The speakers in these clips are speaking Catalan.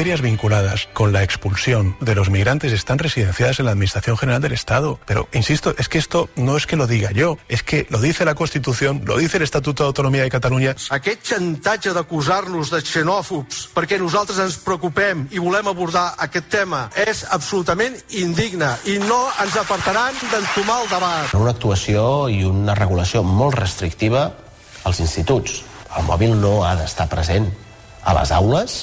Materias vinculadas con la expulsión de los migrantes están residenciadas en la Administración General del Estado. Pero, insisto, es que esto no es que lo diga yo, es que lo dice la Constitución, lo dice el Estatuto de Autonomía de Catalunya. Aquest xantatge d'acusar-nos de xenòfobs perquè nosaltres ens preocupem i volem abordar aquest tema és absolutament indigne i no ens apartaran d'entomar el debat. Una actuació i una regulació molt restrictiva als instituts. El mòbil no ha d'estar present a les aules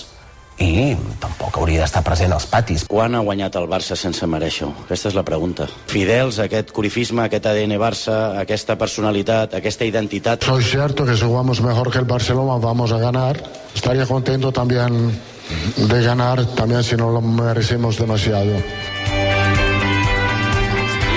i tampoc hauria d'estar present als patis. Quan ha guanyat el Barça sense mereixer-ho? Aquesta és la pregunta. Fidels a aquest corifisme, aquest ADN Barça, aquesta personalitat, aquesta identitat... Soy cierto que si jugamos mejor que el Barcelona vamos a ganar. Estaría contento también de ganar, también si no lo merecemos demasiado.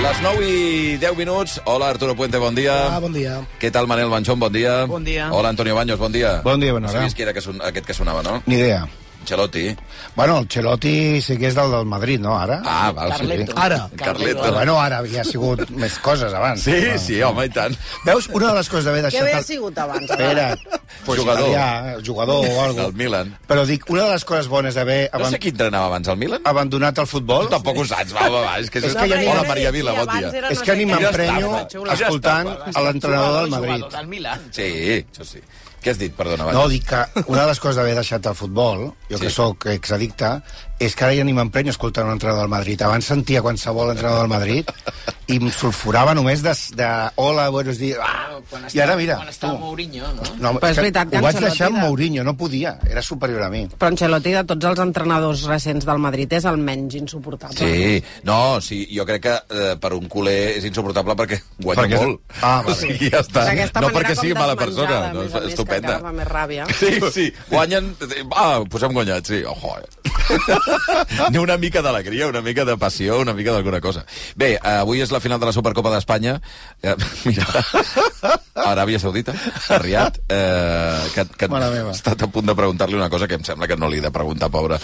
Les 9 i 10 minuts. Hola, Arturo Puente, bon dia. Ah, bon dia. Què tal, Manel Banchón, bon dia. Bon dia. Hola, Antonio Baños, bon dia. Bon dia, bona hora. Sabies qui era que son, aquest que sonava, no? Ni idea. Ancelotti. Bueno, el Celotti sí que és del del Madrid, no, ara? Ah, val, Carleto. sí. Ara. Carleto. Però bueno, ara havia sigut més coses abans. Sí, No. sí, home, i tant. Veus, una de les coses d'haver Què deixat... havia sigut abans? Espera, pues Jugador. italià, jugador o alguna Del Milan. Però dic, una de les coses bones d'haver No sé qui entrenava abans, el Milan? abandonat el futbol... Tu tampoc ho saps, va, va, va. És que, És que ja ni- Hola, Maria Vila, bon dia. És que ni m'emprenyo escoltant a l'entrenador del Madrid. Del Milan. Sí, això sí. Què has dit, perdona, No, Baños? dic que una de les coses d'haver deixat el futbol, jo Sí. que sóc exaddicte, és que ara ja ni m'emprenyo escoltant un entrenador del Madrid. Abans sentia qualsevol entrenador del Madrid i em sulfurava només de, de hola, buenos días. Ah, I ara, mira, Quan estava tu. Mourinho, no? No, Però és que veritat ho vaig deixar amb Mourinho, no podia, era superior a mi. Però Ancelotti, de tots els entrenadors recents del Madrid, és el menys insuportable. Sí, no, sí, jo crec que eh, per un culer és insuportable perquè guanya Perquè és- molt. Ah, vale. O sigui, ja està. No perquè sigui mala persona, no, més és més, que estupenda. fa més ràbia. Sí, sí, guanyen... Ah, pues hem guanyat, sí. Ojo, eh? Ni una mica d'alegria, una mica de passió, una mica d'alguna cosa. Bé, avui és la final de la Supercopa d'Espanya. Eh, mira, Aràbia Saudita, a Riad, eh, que, que he estat a punt de preguntar-li una cosa que em sembla que no li he de preguntar, pobre,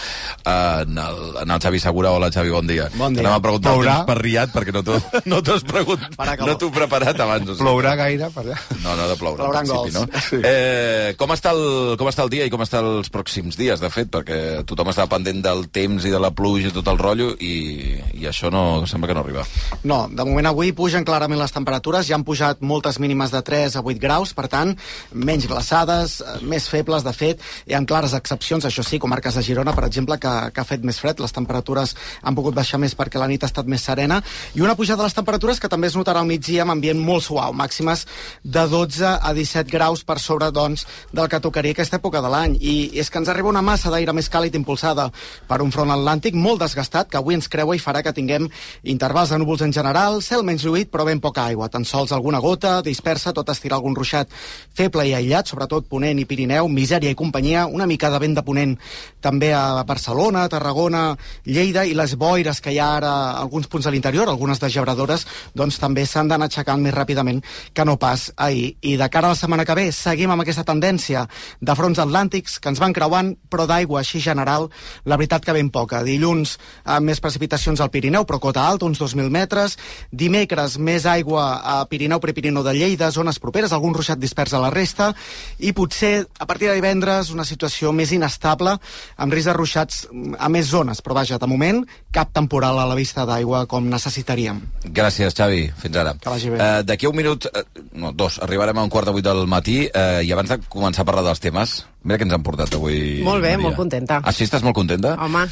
en, el, en el Xavi Segura. Hola, Xavi, bon dia. Bon dia. Anem a preguntar Plourà? per Riad, perquè no t'ho no has preguntat, que no t'ho preparat abans. o sigui. Plourà gaire per allà. No, no de ploure, Plouran gols. no? Sí. Eh, com, està el, com està el dia i com estan els pròxims dies, de fet? Perquè tothom està pendent del temps i de la pluja i tot el rotllo i, i això no, sembla que no arriba. No, de moment avui pugen clarament les temperatures, ja han pujat moltes mínimes de 3 a 8 graus, per tant, menys glaçades, eh, més febles, de fet, hi ha clares excepcions, això sí, comarques de Girona, per exemple, que, que ha fet més fred, les temperatures han pogut baixar més perquè la nit ha estat més serena, i una pujada de les temperatures que també es notarà al migdia amb ambient molt suau, màximes de 12 a 17 graus per sobre, doncs, del que tocaria aquesta època de l'any. I és que ens arriba una massa d'aire més càlid impulsada per un front atlàntic molt desgastat, que avui ens creua i farà que tinguem intervals de núvols en general, cel menys lluït, però ben poca aigua. Tan sols alguna gota, dispersa, tot estirar algun ruixat feble i aïllat, sobretot Ponent i Pirineu, misèria i companyia, una mica de vent de Ponent també a Barcelona, Tarragona, Lleida, i les boires que hi ha ara a alguns punts de l'interior, algunes de gebradores, doncs també s'han d'anar aixecant més ràpidament que no pas ahir. I de cara a la setmana que ve seguim amb aquesta tendència de fronts atlàntics que ens van creuant, però d'aigua així general, la veritat que ben poca. Dilluns amb més precipitacions al Pirineu, però cota alta, uns 2.000 metres. Dimecres més aigua a Pirineu, Prepirineu de Lleida, zones properes, algun ruixat dispers a la resta, i potser a partir de divendres una situació més inestable, amb risc de ruixats mm, a més zones, però vaja, de moment cap temporal a la vista d'aigua com necessitaríem. Gràcies, Xavi. Fins ara. Que vagi bé. Eh, D'aquí un minut, eh, no, dos, arribarem a un quart de vuit del matí eh, i abans de començar a parlar dels temes, mira que ens han portat avui. Molt bé, Maria. molt contenta. Ah, sí? Estàs molt contenta? Home,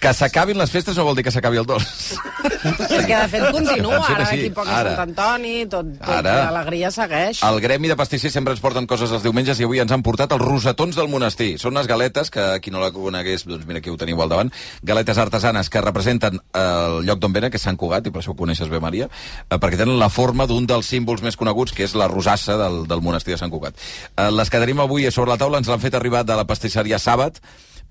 Que s'acabin les festes no vol dir que s'acabi el dolç. és que de fet continua, ara d'aquí poc és Ara. Sant Antoni, tot, tot Ara. l'alegria segueix. El gremi de pastissers sempre ens porten coses els diumenges i avui ens han portat els rosetons del monestir. Són unes galetes que, qui no la conegués, doncs mira, aquí ho teniu al davant, galetes artesanes que representen el lloc d'on venen, que és Sant Cugat, i per això ho coneixes bé, Maria, eh, perquè tenen la forma d'un dels símbols més coneguts, que és la rosassa del, del monestir de Sant Cugat. Eh, les que tenim avui sobre la taula ens l'han fet arribar de la pastisseria Sàbat,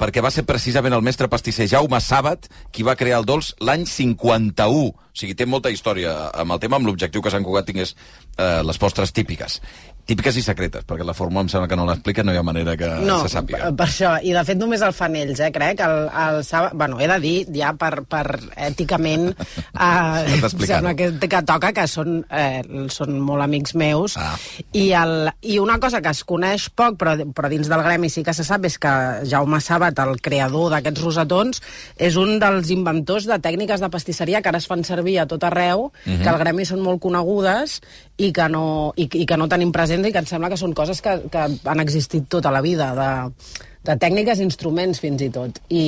perquè va ser precisament el mestre pastisser Jaume Sàbat qui va crear el dolç l'any 51. O sigui, té molta història amb el tema, amb l'objectiu que Sant Cugat tingués eh, les postres típiques. Típiques i secretes, perquè la fórmula em sembla que no l'explica, no hi ha manera que no, se sàpiga. per això, i de fet només el fan ells, eh, crec, el, el sábado, bueno, he de dir, ja per, per èticament, eh, em sembla que, que toca, que són, eh, són molt amics meus, Ah. i, el, i una cosa que es coneix poc, però, però dins del gremi sí que se sap, és que Jaume Sàbat, el creador d'aquests rosetons, és un dels inventors de tècniques de pastisseria que ara es fan servir a tot arreu, Mhm. que al gremi són molt conegudes i que no, i, i que no tenim present i que em sembla que són coses que, que han existit tota la vida, de, de tècniques, instruments fins i tot. I,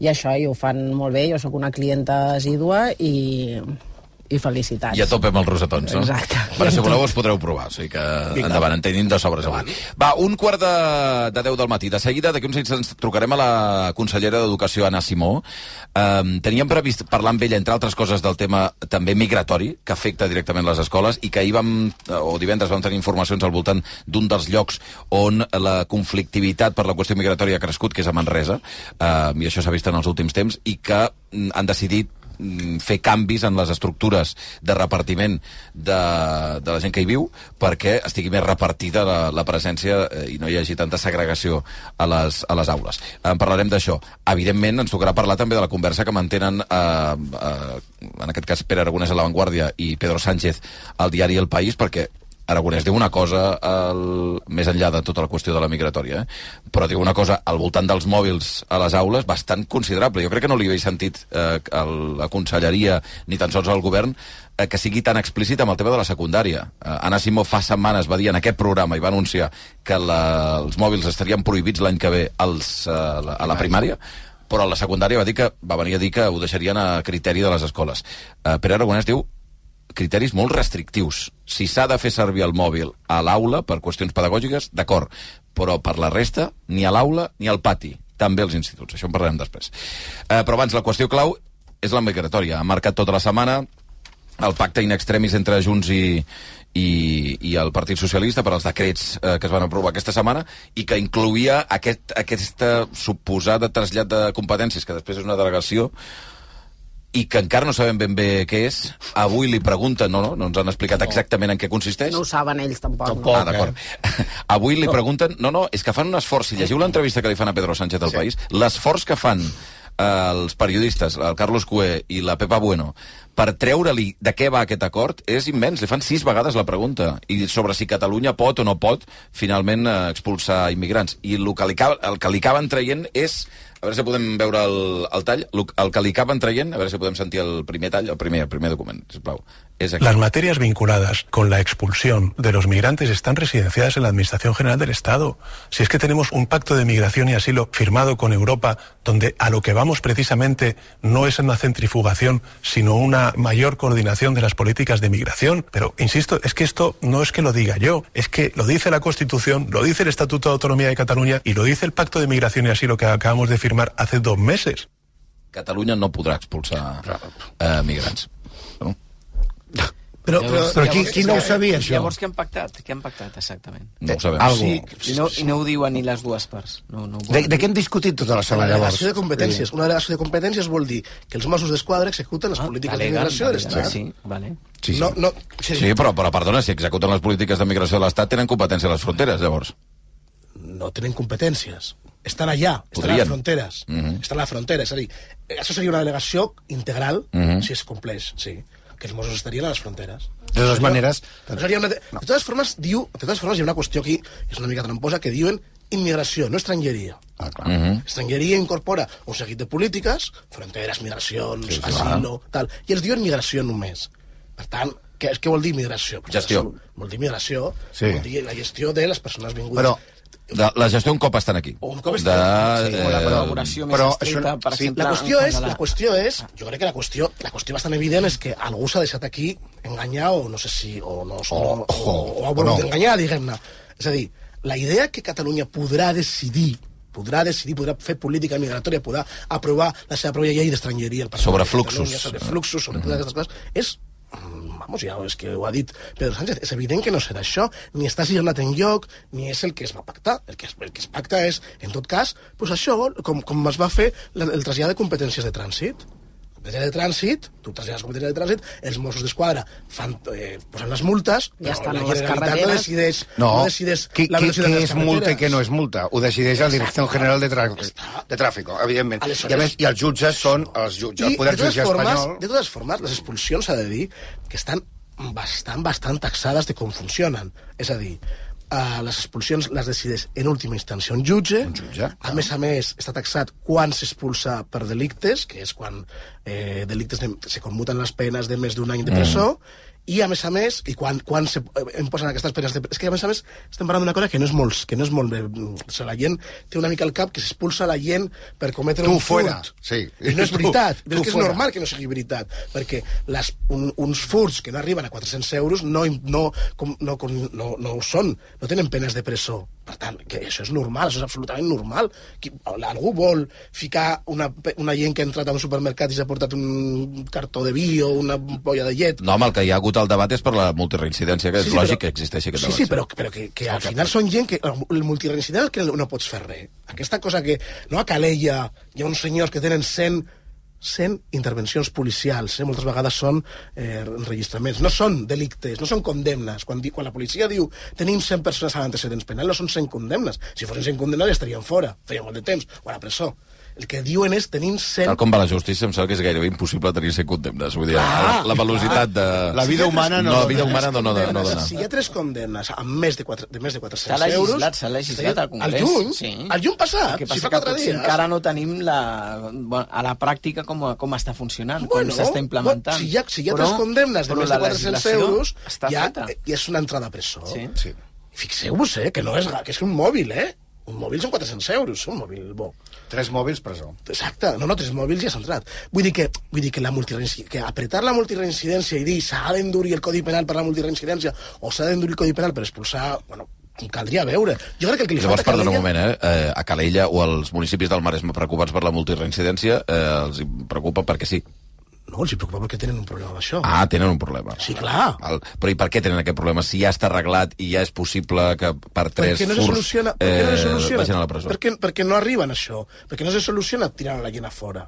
i això, i ho fan molt bé, jo sóc una clienta assídua i, i felicitats. I a tope amb els rosetons, no? Exacte. Però si voleu us podreu provar, o sigui que Vinga. endavant, en tenim de sobres avui. Va, un quart de, de 10 del matí. De seguida, d'aquí uns instants, trucarem a la consellera d'Educació, Anna Simó. Um, teníem previst parlar amb ella, entre altres coses, del tema també migratori, que afecta directament les escoles, i que ahir vam, o divendres vam tenir informacions al voltant d'un dels llocs on la conflictivitat per la qüestió migratòria ha crescut, que és a Manresa, um, i això s'ha vist en els últims temps, i que mm, han decidit fer canvis en les estructures de repartiment de, de la gent que hi viu perquè estigui més repartida la, la presència eh, i no hi hagi tanta segregació a les, a les aules. En parlarem d'això. Evidentment, ens tocarà parlar també de la conversa que mantenen, eh, eh, en aquest cas, Pere Aragonès a La Vanguardia i Pedro Sánchez al diari El País, perquè Aragonès diu una cosa el, més enllà de tota la qüestió de la migratòria, eh? però diu una cosa al voltant dels mòbils a les aules bastant considerable. Jo crec que no li havia sentit eh, a la conselleria ni tan sols al govern eh, que sigui tan explícit amb el tema de la secundària. Eh, Anna Simó fa setmanes va dir en aquest programa i va anunciar que la, els mòbils estarien prohibits l'any que ve als, eh, a, la, a la primària, però a la secundària va dir que va venir a dir que ho deixarien a criteri de les escoles. Eh, Pere Aragonès diu criteris molt restrictius. Si s'ha de fer servir el mòbil a l'aula per qüestions pedagògiques, d'acord, però per la resta, ni a l'aula ni al pati, també als instituts. Això en parlarem després. Eh, però abans, la qüestió clau és la migratòria. Ha marcat tota la setmana el pacte in extremis entre Junts i, i, i el Partit Socialista per als decrets eh, que es van aprovar aquesta setmana i que incluïa aquest, aquesta suposada trasllat de competències, que després és una delegació, i que encara no sabem ben bé què és. Avui li pregunten, no, no, no ens han explicat exactament en què consisteix. No ho saben ells tampoc. ah, d'acord. Avui li pregunten... No, no, és que fan un esforç. Si llegiu l'entrevista que li fan a Pedro Sánchez del sí. País, l'esforç que fan eh, els periodistes, el Carlos Cué i la Pepa Bueno, per treure-li de què va aquest acord és immens. Li fan sis vegades la pregunta i sobre si Catalunya pot o no pot finalment eh, expulsar immigrants. I el que li, el que li acaben traient és a veure si podem veure el, el tall. El que acaben traient, a veure si podem sentir el primer tall, el primer, el primer document. Las materias vinculadas con la expulsión de los migrantes están residenciadas en la Administración General del Estado. Si es que tenemos un pacto de migración y asilo firmado con Europa, donde a lo que vamos precisamente no es una centrifugación, sino una mayor coordinación de las políticas de migración. Pero, insisto, es que esto no es que lo diga yo, es que lo dice la Constitución, lo dice el Estatuto de Autonomía de Cataluña y lo dice el pacto de migración y asilo que acabamos de firmar hace dos meses. Catalunya no podrà expulsar eh, migrants. No? Però, però, però qui, qui no ho sabia, això? Llavors què han pactat? Què han pactat, exactament? No ho sabem. Algo. Sí, I no, I no ho diuen ni les dues parts. No, no De, de què hem discutit tota la La setmana, llavors? delegació de competències. Una delegació de competències vol dir que els Mossos d'Esquadra executen les polítiques de Deleguen, migració de l'Estat. Sí, vale. Sí, sí. No, no, sí, Sí, però, però perdona, si executen les polítiques de migració de l'Estat tenen competència a les fronteres, llavors. no tenen competències. Estan allà, estan Podrien. a les fronteres. Mhm. Estan a la frontera. És a dir, això seria una delegació integral Mhm. si es compleix, sí. Que els Mossos estarien a les fronteres. De totes maneres... Això seria una... De totes formes, diu, de totes formes, hi ha una qüestió aquí, que és una mica tramposa, que diuen immigració, no estrangeria. Ah, clar. Mhm. Estrangeria incorpora un seguit de polítiques, fronteres, migracions, Sí, sí, asilo, tal, i els diuen migració només. Per tant, què, què vol dir migració? Pues Gestió. Vol dir migració, Sí. vol dir la gestió de les persones vingudes. Però, De, la gestió un cop estan aquí. Un cop de, estan- Sí, o la eh, col·laboració més estreta, això- per sí, exemple... La qüestió és, quant a la qüestió és, jo crec que la qüestió, la qüestió bastant evident és que algú s'ha deixat aquí enganyar o no sé si, o no, o, o, o, o ha volut o no. enganyar, diguem-ne. És a dir, la idea que Catalunya podrà decidir podrà decidir, podrà fer política migratòria, podrà aprovar la seva pròpia llei d'estrangeria Sobre fluxos. Sobre fluxos, sobre totes aquestes coses, és mm, vamos, ja és que ho ha dit Pedro Sánchez, és evident que no serà això, ni està signat en lloc, ni és el que es va pactar. El que es, el que es pacta és, en tot cas, pues això, com, com es va fer el trasllat de competències de trànsit. Competència de trànsit, tu trasllades competència de trànsit, els Mossos d'Esquadra fan, eh, posen les multes, Ja però estan la Generalitat no decideix, No, no decideix qui, la qui, velocitat què de les és multa i què no és multa? Ho decideix la Direcció General de, de Tràfico, evidentment. Aleshores- I, a més, I els jutges són els jutges, el I, Poder de totes, Judicial formes, Espanyol... de totes formes, les expulsions s'ha de dir que estan bastant, bastant taxades de com funcionen. És a dir, uh, les expulsions les decideix en última instància un jutge. Un jutge, A més a més, està taxat quan s'expulsa per delictes, que és quan eh, delictes de, se commuten les penes de més d'un any de presó, i a més a més, i quan, quan se eh, em posen aquestes penes de... És que a més a més estem parlant d'una cosa que no és molt... Que no és molt eh, o sigui, la gent té una mica al cap que s'expulsa la gent per cometre Tu un fuera, furt. sí. I no és Tu- veritat. tu Però és que és fuera. normal que no sigui veritat, perquè les, un, uns furts que no arriben a 400 euros no, no, com, no, com, no, no ho són, no tenen penes de presó. Per tant, que això és normal, això és absolutament normal. Qui, algú vol ficar una, una gent que ha entrat a un supermercat i s'ha portat un cartó de vi o una polla de llet No, home, el que hi ha hagut al debat és per la multireincidència, que és Sí, sí, lògic però- que existeixi aquest sí, debat. Sí, però, però que, que al final són gent que... El multireincident és que no pots fer res. Aquesta cosa que... No, a Calella hi ha uns senyors que tenen 100 100 intervencions policials, eh? moltes vegades són eh, enregistraments, no són delictes, no són condemnes. Quan, quan la policia diu tenim 100 persones amb antecedents penals, no són 100 condemnes. Si fossin 100 condemnes ja estarien fora, feia molt de temps, o a la presó. El que diuen és tenim 100... Tal com va la justícia, em sembla que és gairebé impossible tenir 100 condemnes. Vull dir, Clar, la, la velocitat de... La vida humana no No, la vida humana no, no, no, no dona. Si hi ha tres condemnes amb més de, 4, de més de 400 S'ha legislat, euros... s'ha legislat al Congrés. Al juny? Sí. Al juny passat? El si fa que quatre potser dies. encara no tenim la, a la pràctica com, com està funcionant, Bueno, com s'està implementant. bueno, si hi ha, si hi ha tres condemnes de però més de la 400 legislació euros, està ja, feta. ja és una entrada a presó. Sí. Sí. Fixeu-vos, eh, que no és, que és un mòbil, eh? Un mòbil són 400 euros, un mòbil bo. Tres mòbils, presó. Exacte, no, no, tres mòbils ja s'ha entrat. Vull dir que, vull dir que, la que apretar la multireincidència i dir s'ha d'endurir el Codi Penal per la multireincidència o s'ha d'endurir el Codi Penal per expulsar... Bueno, caldria veure. Jo crec que el que li Llavors, falta perdona un Calella- moment, eh? eh? A Calella o als municipis del Maresme preocupats per la multireincidència, eh, els preocupa perquè sí. No, els preocupa perquè tenen un problema amb això. Ah, tenen un problema. Sí, clar. El, però i per què tenen aquest problema? Si ja està arreglat i ja és possible que per tres perquè no se furts soluciona, què no se soluciona? vagin a la presó. Perquè, perquè no arriben a això. Perquè no se soluciona tirant la gent a fora.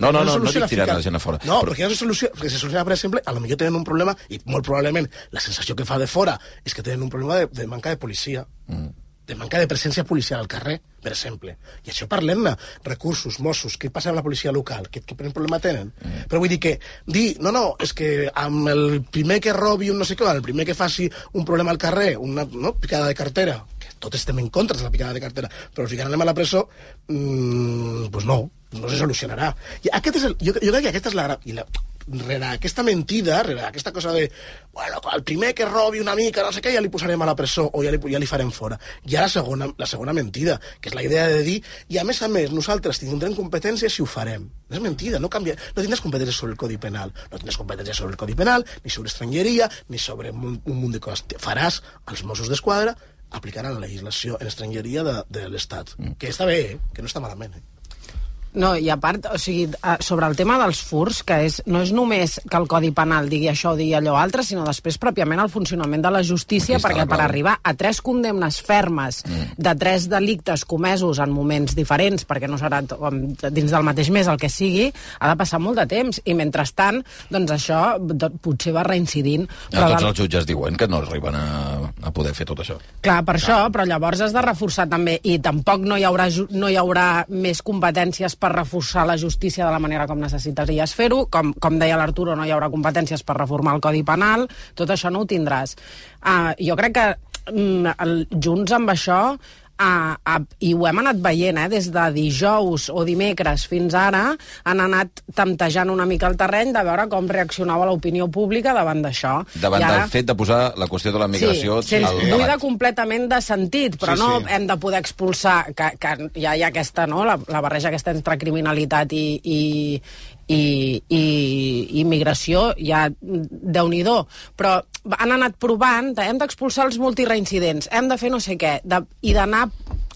No, no, no, no soluciona dic tirar la gent a fora. No, Però- perquè no se soluciona, perquè se soluciona, per exemple, a lo millor tenen un problema, i molt probablement la sensació que fa de fora és que tenen un problema de, de manca de policia. Mm. De manca de presència policial al carrer, per exemple. I això parlem-ne. Recursos, Mossos, què passa amb la policia local? Què, què problema tenen? Mm. Però vull dir que dir, no, no, és que amb el primer que robi un no sé què, el primer que faci un problema al carrer, una no, picada de cartera, que tots estem en contra de la picada de cartera, però ficar anem a la presó, mmm, pues no, no se solucionarà. I aquest és el, jo, jo crec que aquesta és la, i la rere aquesta mentida, rere aquesta cosa de bueno, el primer que robi una mica, no sé què, ja li posarem a la presó o ja li, ja li farem fora. Hi ha la segona, la segona mentida, que és la idea de dir i a més a més nosaltres tindrem competències si ho farem. És mentida, no, canvia, no tindràs competències sobre el Codi Penal, no tindràs competències sobre el Codi Penal, ni sobre estrangeria, ni sobre un, un munt de coses. Faràs als Mossos d'Esquadra aplicaran la legislació en estrangeria de, de l'Estat. Mm. Que està bé, eh? que no està malament. Eh? No, i a part, o sigui, eh, sobre el tema dels furs, que és, no és només que el Codi Penal digui això o digui allò altre, sinó després pròpiament el funcionament de la justícia, perquè per arribar a tres condemnes fermes mm. de tres delictes comesos en moments diferents, perquè no serà dins del mateix mes el que sigui, ha de passar molt de temps, i mentrestant, doncs això potser va reincidint. Ja, tots els jutges diuen que no arriben a, a poder fer tot això. Clar, per això, però llavors has de reforçar també, i tampoc no hi haurà, no hi haurà més competències per reforçar la justícia de la manera com necessitaries fer-ho, com, com deia l'Arturo, no hi haurà competències per reformar el Codi Penal, tot això no ho tindràs. Uh, jo crec que mm, el, junts amb això Uh, uh, i ho hem anat veient, eh? des de dijous o dimecres fins ara, han anat temptejant una mica el terreny de veure com reaccionava l'opinió pública davant d'això. Davant I ara... del fet de posar la qüestió de la migració sí, sense, al buida completament de sentit, però Sí, no sí. hem de poder expulsar, que, que ja hi ha aquesta, no?, la, la barreja aquesta entre criminalitat i, i, i, i immigració, ja déu nhi però han anat provant, de, hem d'expulsar els multireincidents, hem de fer no sé què, de, i d'anar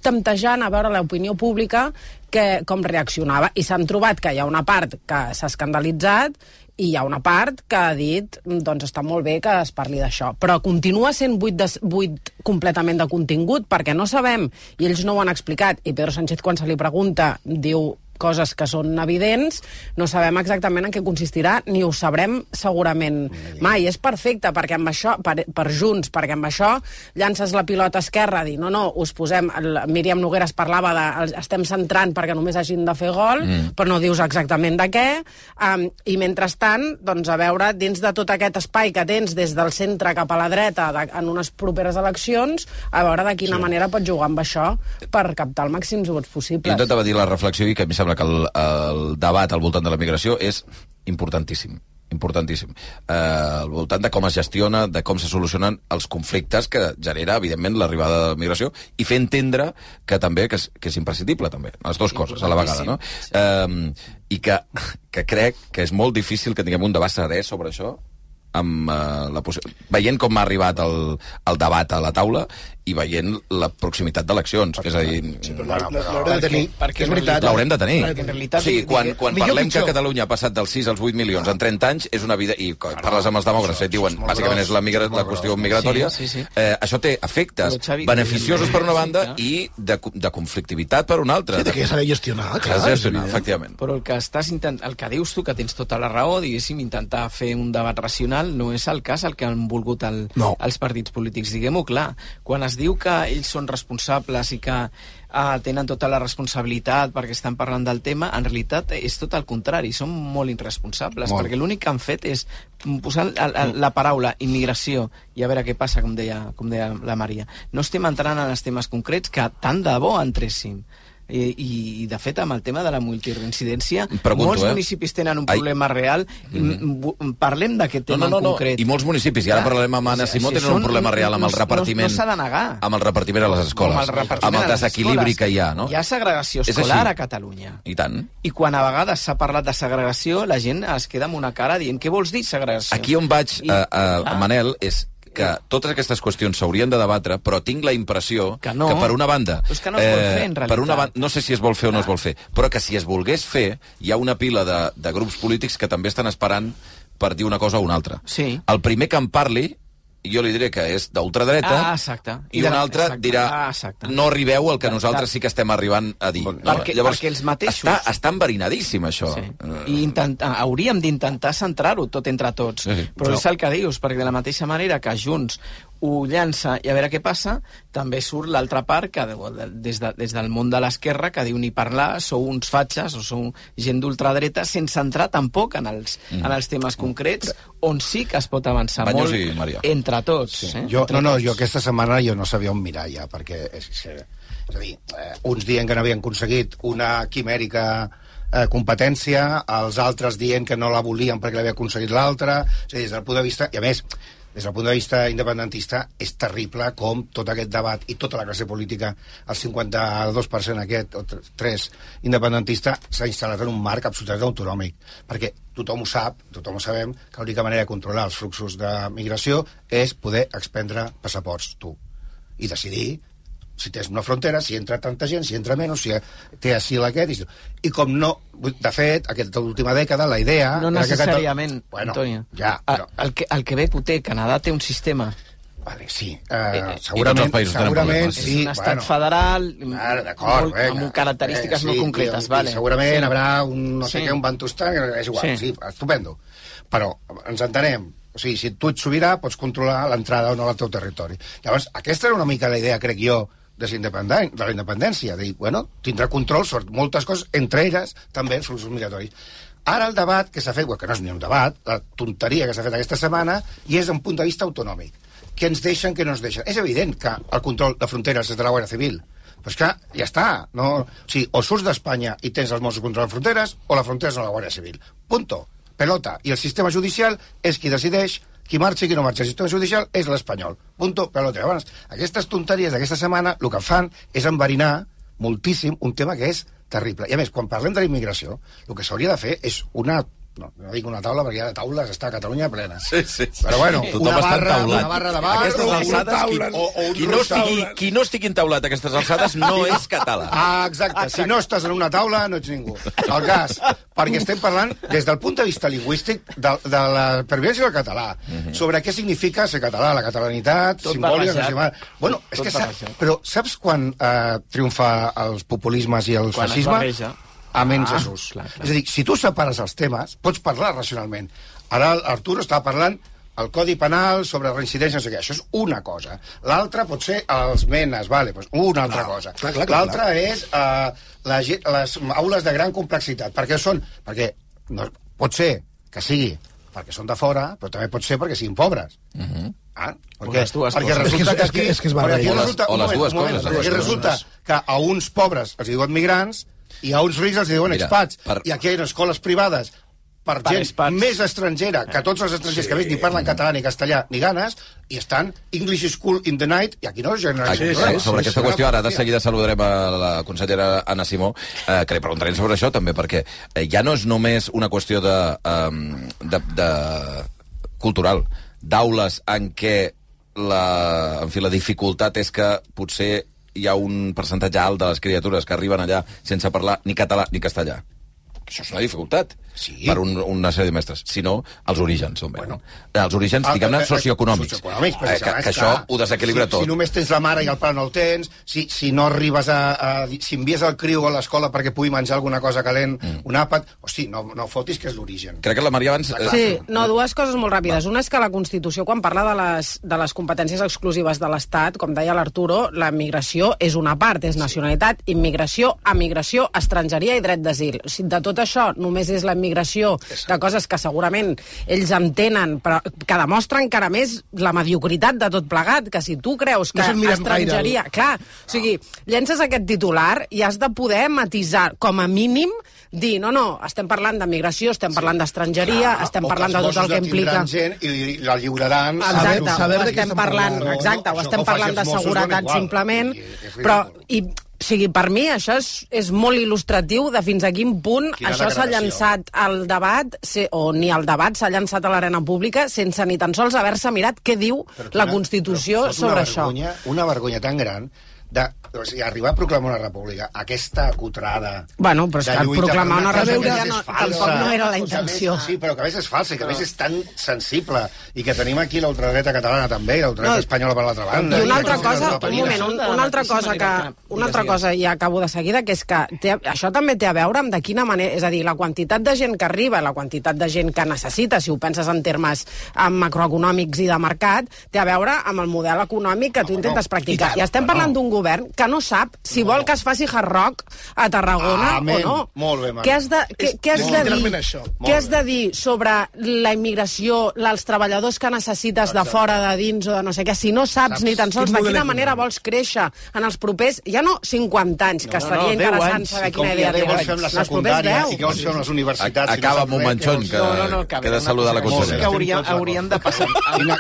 temptejant a veure l'opinió pública que, com reaccionava. I s'han trobat que hi ha una part que s'ha escandalitzat i hi ha una part que ha dit doncs està molt bé que es parli d'això. Però continua sent buit, de, buit completament de contingut perquè no sabem, i ells no ho han explicat, i Pedro Sánchez quan se li pregunta diu coses que són evidents, no sabem exactament en què consistirà, ni ho sabrem segurament mai. És perfecte, perquè amb això, per, per Junts, perquè amb això llances la pilota esquerra, a dir, no, no, us posem... El, Míriam Nogueres parlava de... Estem centrant perquè només hagin de fer gol, mm. però no dius exactament de què. Um, I mentrestant, doncs, a veure, dins de tot aquest espai que tens des del centre cap a la dreta de, en unes properes eleccions, a veure de quina sí. manera pots jugar amb això per captar el màxims vots Jo possibles. intentava dir la reflexió i que a mi sembla que el, el debat al voltant de la migració és importantíssim importantíssim. Eh, al voltant de com es gestiona, de com se solucionen els conflictes que genera, evidentment, l'arribada de la migració i fer entendre que també que és, que és imprescindible, també, les dues coses a la vegada, no? Eh, I que, que crec que és molt difícil que tinguem un debat serè sobre això amb uh, la possi- veient com ha arribat el, el debat a la taula i veient la proximitat d'eleccions, és a dir... Sí, però l'haurem de tenir, perquè és veritat. L'haurem de tenir. Perquè en realitat, o sigui, quan, quan parlem que. Catalunya ha passat dels 6 als 8 milions en 30 anys, és una vida... I parles amb els demòcrates i et diuen, bàsicament és la, migra, la qüestió migratòria, Sí, sí, sí. Eh, això té efectes beneficiosos per una banda i de, de conflictivitat per una altra. Sí, que ja s'ha de gestionar, clar. has de gestionar, efectivament. Però el que estàs intent... el que dius tu, que tens tota la raó, diguéssim, intentar fer un debat racional, no és el cas el que han volgut el, No. els partits polítics. Diguem-ho clar, quan es diu que ells són responsables i que uh, tenen tota la responsabilitat perquè estan parlant del tema, en realitat és tot el contrari, són molt irresponsables, Molt. perquè l'únic que han fet és posar el, el, la paraula immigració i a veure què passa, com deia, com deia la Maria. No estem entrant en els temes concrets que tant de bo entréssim. I, i, i de fet amb el tema de la multireincidència Pregunto, molts eh? municipis tenen un Ai. problema real i mm. parlem d'aquest No, tema no, no, en no. concret I molts municipis, i ara parlarem amb Anna Simó, si tenen un problema real amb el no- no- repartiment... no s'ha de negar. Amb el repartiment a les escoles, amb el, amb el a desequilibri escoles. que hi ha, no? Hi ha segregació escolar a Catalunya. I tant. I quan a vegades s'ha parlat de segregació, la gent es queda amb una cara dient què vols dir segregació? Aquí on vaig, I- a, a, Ah. Manel, és que totes aquestes qüestions s'haurien de debatre, però tinc la impressió Que no. que per una banda... eh, Però és que no es vol fer, en per una banda, no sé si es vol fer o no es vol fer, però que si es volgués fer, hi ha una pila de, de grups polítics que també estan esperant per dir una cosa o una altra. Sí. El primer que en parli, jo li diré que és d'ultradreta, Ah, exacte. i, de un altre exacte. dirà Ah, exacte. no arribeu al que nosaltres sí que estem arribant a dir. Perquè- perquè els mateixos- Està, està enverinadíssim, això. Sí. Eh, I intentar, hauríem d'intentar centrar-ho tot entre tots. Sí, sí. Però és el que dius, perquè de la mateixa manera que Junts ho llança i a veure què passa, també surt l'altra part que de- de- des, de, des del món de l'esquerra que diu ni parlar, sou uns fatxes o sou gent d'ultradreta sense entrar tampoc en els, Mm. en els temes concrets on sí que es pot avançar Banyos molt i Maria. entre tots. Sí. Eh? Jo, entre no, no, tots. jo aquesta setmana jo no sabia on mirar ja, perquè és, és, és a dir, eh, uns dient que n'havien aconseguit una quimèrica eh, competència, els altres dient que no la volien perquè l'havia aconseguit l'altra, és a dir, des del punt de vista, i a més, des del punt de vista independentista, és terrible com tot aquest debat i tota la classe política, el 52% aquest, o 3 independentista, s'ha instal·lat en un marc absolutament autonòmic, perquè tothom ho sap, tothom ho sabem, que l'única manera de controlar els fluxos de migració és poder expendre passaports, tu, i decidir si tens una frontera, si entra tanta gent, si entra menys, si té asil aquest... I, i com no... De fet, aquesta última dècada, la idea... No era que necessàriament, bueno, Antonio. Ja, però... El, que, el Quebec ho té, Canadà té un sistema. Vale, sí. Uh, eh, segurament, i tots els països tenen segurament, sí. és un estat bueno, federal molt- amb característiques Eh, molt sí, concretes, i, vale. I segurament Sí. haurà un, no sé Sí. què, un bantustan, és igual, Sí. sí. sí, estupendo. Però ens entenem, o sigui, si tu ets sobirà, pots controlar l'entrada o no al teu territori. Llavors, aquesta era una mica la idea, crec jo, de, la de la independència, de dir, bueno, tindrà control sobre moltes coses, entre elles també els fluxos migratoris. Ara el debat que s'ha fet, que no és ni un debat, la tonteria que s'ha fet aquesta setmana, i és d'un punt de vista autonòmic. Què ens deixen, què no ens deixen. És evident que el control de fronteres és de la Guàrdia Civil, però és que ja està. No? O, sigui, o surts d'Espanya i tens els Mossos controlant fronteres, o la frontera és de la Guàrdia Civil. Punto. Pelota. I el sistema judicial és qui decideix qui marxa i qui no marxa. El sistema judicial és l'espanyol. Punto. Pelota. Llavors, aquestes tonteries d'aquesta setmana el que fan és enverinar moltíssim un tema que és terrible. I a més, quan parlem de la immigració, el que s'hauria de fer és una no, no dic una taula perquè ja de taules està a Catalunya plena. Sí, sí, sí. Però bueno, Tothom una barra, una barra de bar, Aquestes o alçades, qui, taula, o, o un qui, no estigui, qui no estigui entaulat a aquestes alçades no és català. Ah, exacte. Si no estàs en una taula, no ets ningú. El cas, perquè estem parlant des del punt de vista lingüístic de, de la pervivència del català, sobre què significa ser català, la catalanitat, Tot simbòlica... barrejat. Bueno, és Tot que barrejat. però saps quan eh, triomfa els populismes i el Quan es fascisme? barreja. Amén Ah, Jesús. clar, clar. És a dir, si tu separes els temes, pots parlar racionalment. Ara l'Arturo està parlant el Codi Penal sobre reincidència, no sé què. Això és una cosa. L'altra pot ser els menes, vale, doncs una altra cosa. clar, clar, L'altra és uh, la, ge- les aules de gran complexitat. Per què són? Perquè no, pot ser que sigui perquè són de fora, però també pot ser perquè siguin pobres. Uh -huh. ah? O Perquè, les dues perquè coses. resulta És que- que és que- aquí... és que es perquè aquí barreja. O les- resulta, o un les moment, dues moment, coses, perquè les dues resulta que a uns pobres els diuen migrants i a uns rics els diuen Mira, expats. per- I aquí hi ha escoles privades per, Per gent expats. més estrangera que tots els estrangers sí. que més ni parlen català ni castellà ni ganes i estan English School in the Night i aquí no es genera Aquí, cap sí, problema. sobre aquesta Sí, qüestió, ara de sí. seguida saludarem a la consellera Anna Simó, eh, que li preguntarem sobre això també, perquè eh, ja no és només una qüestió de, um, de, de cultural, d'aules en què la, en fi, la dificultat és que potser hi ha un percentatge alt de les criatures que arriben allà sense parlar ni català ni castellà. Això és una dificultat Sí. per un, una sèrie de mestres, sinó els orígens, on. Bueno. els orígens, Ah, diguem-ne, eh, eh, socioeconòmics. socioeconòmics, eh, que, que això ho desequilibra si, tot. Si només tens la mare i el pare no el tens, si, si no arribes a, a... Si envies el criu a l'escola perquè pugui menjar alguna cosa calent, mm. un àpat... Hosti, no, no fotis que és l'origen. Crec que la Maria abans... eh, Sí, no, dues coses molt ràpides. Una és que la Constitució, quan parla de les, de les competències exclusives de l'Estat, com deia l'Arturo, la migració és una part, és nacionalitat, immigració, emigració, estrangeria i dret d'asil. O sigui, de tot això, només és la immigració de coses que segurament ells entenen, però que demostra encara més la mediocritat de tot plegat, que si tu creus que No miren gaire estrangeria... Clar, o sigui, llences aquest titular i has de poder matisar, com a mínim, dir, no, no, estem parlant de migració, estem parlant d'estrangeria, estem parlant de tot el que implica... gent i li- la lliuraran... Exacte, Saber- saber o de què estem parlant, parlant. exacte, No, o això estem ho parlant de seguretat igual. simplement, I- però, i, o sigui, per mi això és, és molt il·lustratiu de fins a quin punt Quina això s'ha llançat al debat, se, o ni al debat s'ha llançat a l'arena pública sense ni tan sols haver-se mirat què diu Però la una- Constitució però sobre una això. vergonya, Una vergonya tan gran de o sigui, arribar a proclamar una república, aquesta cutrada... Bueno, però és que proclamar una que república no- és falsa, tampoc no era la a més- intenció. Sí, però que a més és falsa i que a més és tan sensible i que tenim aquí l'ultradreta catalana també i l'ultradreta No, espanyola per l'altra banda. I una altra cosa, un moment, un, una altra cosa que, una altra cosa i acabo de seguida, que és que té, això també té a veure amb de quina manera, és a dir, la quantitat de gent que arriba, la quantitat de gent que necessita, si ho penses en termes eh, macroeconòmics i de mercat, té a veure amb el model econòmic que tu intentes practicar. I, estem parlant d'un govern que no sap si vol que es faci hard rock a Tarragona Amén. o no. Molt bé, Marc. Què has de, què, És- què has de dir? això. Què has de dir sobre la immigració, els treballadors que necessites de fora, de dins o de no sé què, si no saps, Saps ni tan sols de quina manera vols créixer en els propers, ja no 50 anys, que No, no, seria no, 10 interessant anys. saber quina idea què vols tens. fer amb la secundària 10. i què vols fer amb les universitats. si no Acaba amb un manxon, vols que? No, no, no, que de saludar la consellera. Que hauríem, hauríem de passar...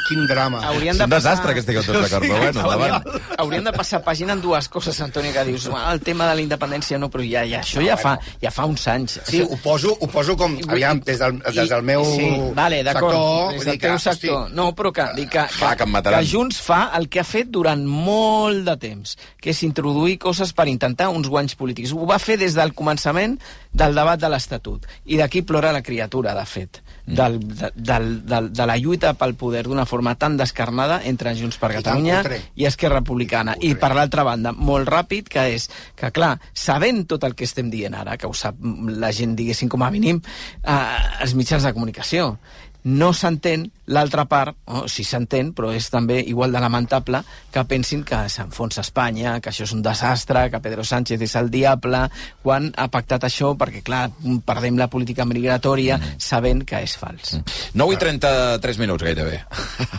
Quin drama. Hauríem És un desastre que estigueu tots d'acord, però bueno. Hauríem, hauríem de passar pàgina en dues coses, Antoni, que dius, "Ah, el tema de la independència no, però ja, ja això ja fa, ja fa uns anys. Sí, ho poso, ho poso com, aviam, des del, des del meu sí, vale, sector. des del dir que, teu sector. hosti, No, però que, dic que, que em mataran. que Junts fa el que ha fet durant molt de temps, que és introduir coses per intentar uns guanys polítics. Ho va fer des del començament del debat de l'Estatut. I d'aquí plora la criatura, de fet. Del, de, del, del, de la lluita pel poder d'una forma tan descarnada entre Junts per I Catalunya cutre. i Esquerra Republicana. I per l'altra banda, molt ràpid, que és que, clar, sabent tot el que estem dient ara, que ho sap la gent, diguéssim, com a mínim, eh, els mitjans de comunicació, no s'entén l'altra part, o si s'entén, però és també igual de lamentable que pensin que s'enfonsa Espanya, que això és un desastre, que Pedro Sánchez és el diable, quan ha pactat això perquè, clar, perdem la política migratòria sabent que és fals. 9 i 33 minuts, gairebé.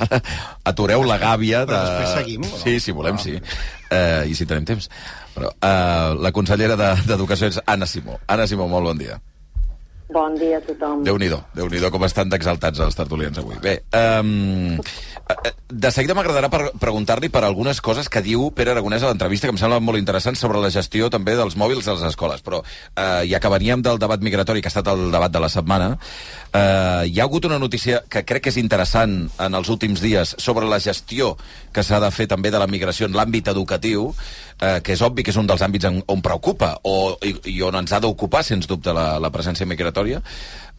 Atureu la gàbia de... Però després seguim, no? Sí, si volem, sí. Uh, I si tenim temps. Però uh, la consellera de- d'Educació és Anna Simó. Anna Simó, molt bon dia. Bon dia a tothom. Déu-n'hi-do, déu nhi déu com estan d'exaltats els tertulians avui. Bé, um, de seguida m'agradarà preguntar-li per algunes coses que diu Pere Aragonès a l'entrevista, que em semblen molt interessants, sobre la gestió també dels mòbils a les escoles. Però uh, ja que veníem del debat migratori, que ha estat el debat de la setmana, uh, hi ha hagut una notícia que crec que és interessant en els últims dies sobre la gestió que s'ha de fer també de la migració en l'àmbit educatiu, eh, que és obvi que és un dels àmbits en, on preocupa, o, i, i on ens ha d'ocupar, sens dubte, la, la presència migratòria,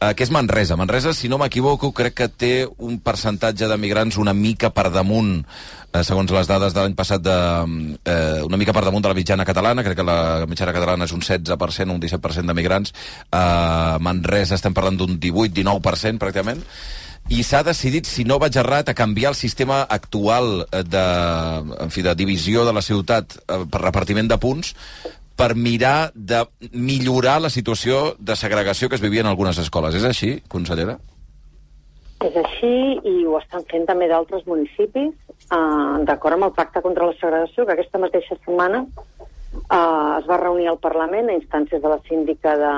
eh, que és Manresa. Manresa, si no m'equivoco, crec que té un percentatge de migrants una mica per damunt, eh, segons les dades de l'any passat, de, eh, una mica per damunt de la mitjana catalana, crec que la mitjana catalana és un 16%, un 17% de migrants. Eh, Manresa estem parlant d'un 18-19%, pràcticament i s'ha decidit, si no vaig errat, a canviar el sistema actual eh, de, en fi, de divisió de la ciutat eh, per repartiment de punts per mirar de millorar la situació de segregació que es vivia en algunes escoles. És així, consellera? És així i ho estan fent també d'altres municipis, eh, d'acord amb el Pacte contra la Segregació, que aquesta mateixa setmana eh, es va reunir al Parlament a instàncies de la síndica de,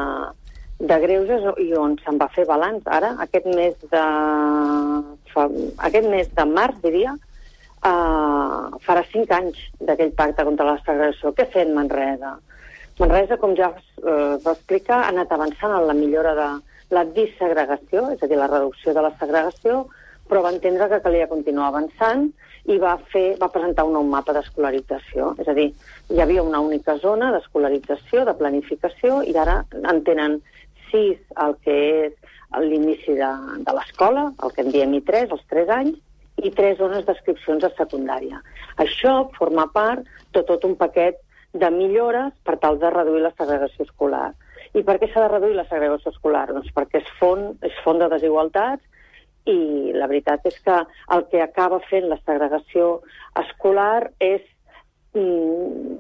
de Greuges i on se'n va fer balanç. Ara, aquest mes de, aquest mes de març, diria, uh, farà cinc anys d'aquell pacte contra la segregació. Què fet Manresa? Manresa, com ja uh, va explicar, ha anat avançant en la millora de la dissegregació, és a dir, la reducció de la segregació, però va entendre que calia continuar avançant i va, fer, va presentar un nou mapa d'escolarització. És a dir, hi havia una única zona d'escolarització, de planificació, i ara en tenen sis el que és l'inici de, de l'escola, el que en diem I3, els 3 anys, i tres zones d'adscripcions a secundària. Això forma part de tot un paquet de millores per tal de reduir la segregació escolar. I per què s'ha de reduir la segregació escolar? Doncs perquè és font, és font de desigualtats i la veritat és que el que acaba fent la segregació escolar és mm,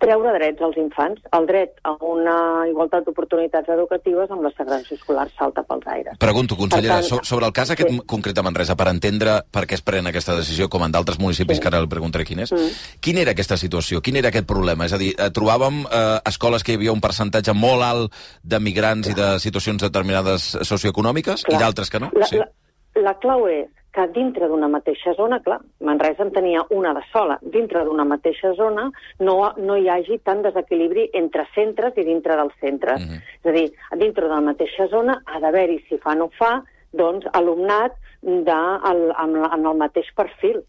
treure drets als infants. El dret a una igualtat d'oportunitats educatives amb la segregació escolar salta pels aires. Pregunto, consellera, Per tant, so, sobre el cas aquest sí. concret de Manresa, per entendre per què es pren aquesta decisió, com en d'altres municipis, Sí. que ara el preguntaré quin és, Mm. quina era aquesta situació? Quin era aquest problema? És a dir, eh, trobàvem eh, escoles que hi havia un percentatge molt alt de migrants i de situacions determinades socioeconòmiques i Clar. d'altres que no? La, sí. la, la clau és que dintre d'una mateixa zona, clar, Manresa en tenia una de sola, dintre d'una mateixa zona no, no hi hagi tant desequilibri entre centres i dintre dels centres. Mhm. És a dir, dintre de la mateixa zona ha d'haver-hi, si fa no fa, doncs alumnat de, el, amb, amb el mateix perfil.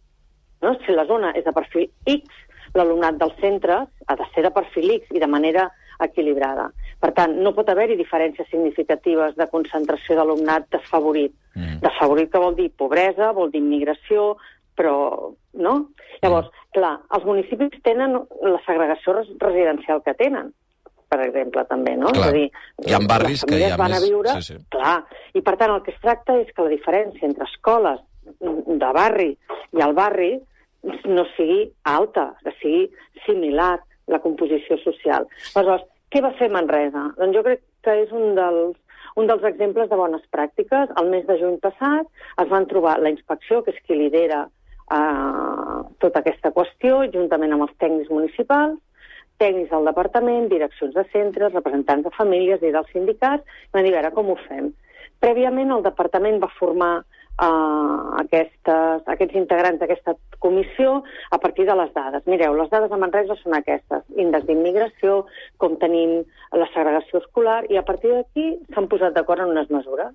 No? Si la zona és de perfil X, l'alumnat dels centres ha de ser de perfil X i de manera equilibrada. Per tant, no pot haver-hi diferències significatives de concentració d'alumnat desfavorit. Mm. Desfavorit que vol dir pobresa, vol dir immigració, però... No? Llavors, clar, els municipis tenen la segregació res residencial que tenen, per exemple, també, no? Clar. És a dir, Hi ha barris que hi ha van més- a viure... sí, sí. Clar, i per tant el que es tracta és que la diferència entre escoles de barri i el barri no sigui alta, que sigui similar la composició social. Aleshores, què va fer Manresa? Doncs jo crec que és un dels, un dels exemples de bones pràctiques. El mes de juny passat es van trobar la inspecció, que és qui lidera eh, tota aquesta qüestió, juntament amb els tècnics municipals, tècnics del departament, direccions de centres, representants de famílies i dels sindicats, van dir, a veure, com ho fem? Prèviament el departament va formar uh, aquestes, aquests integrants d'aquesta comissió a partir de les dades. Mireu, les dades de Manresa són aquestes, índex d'immigració, com tenim la segregació escolar, i a partir d'aquí s'han posat d'acord en unes mesures.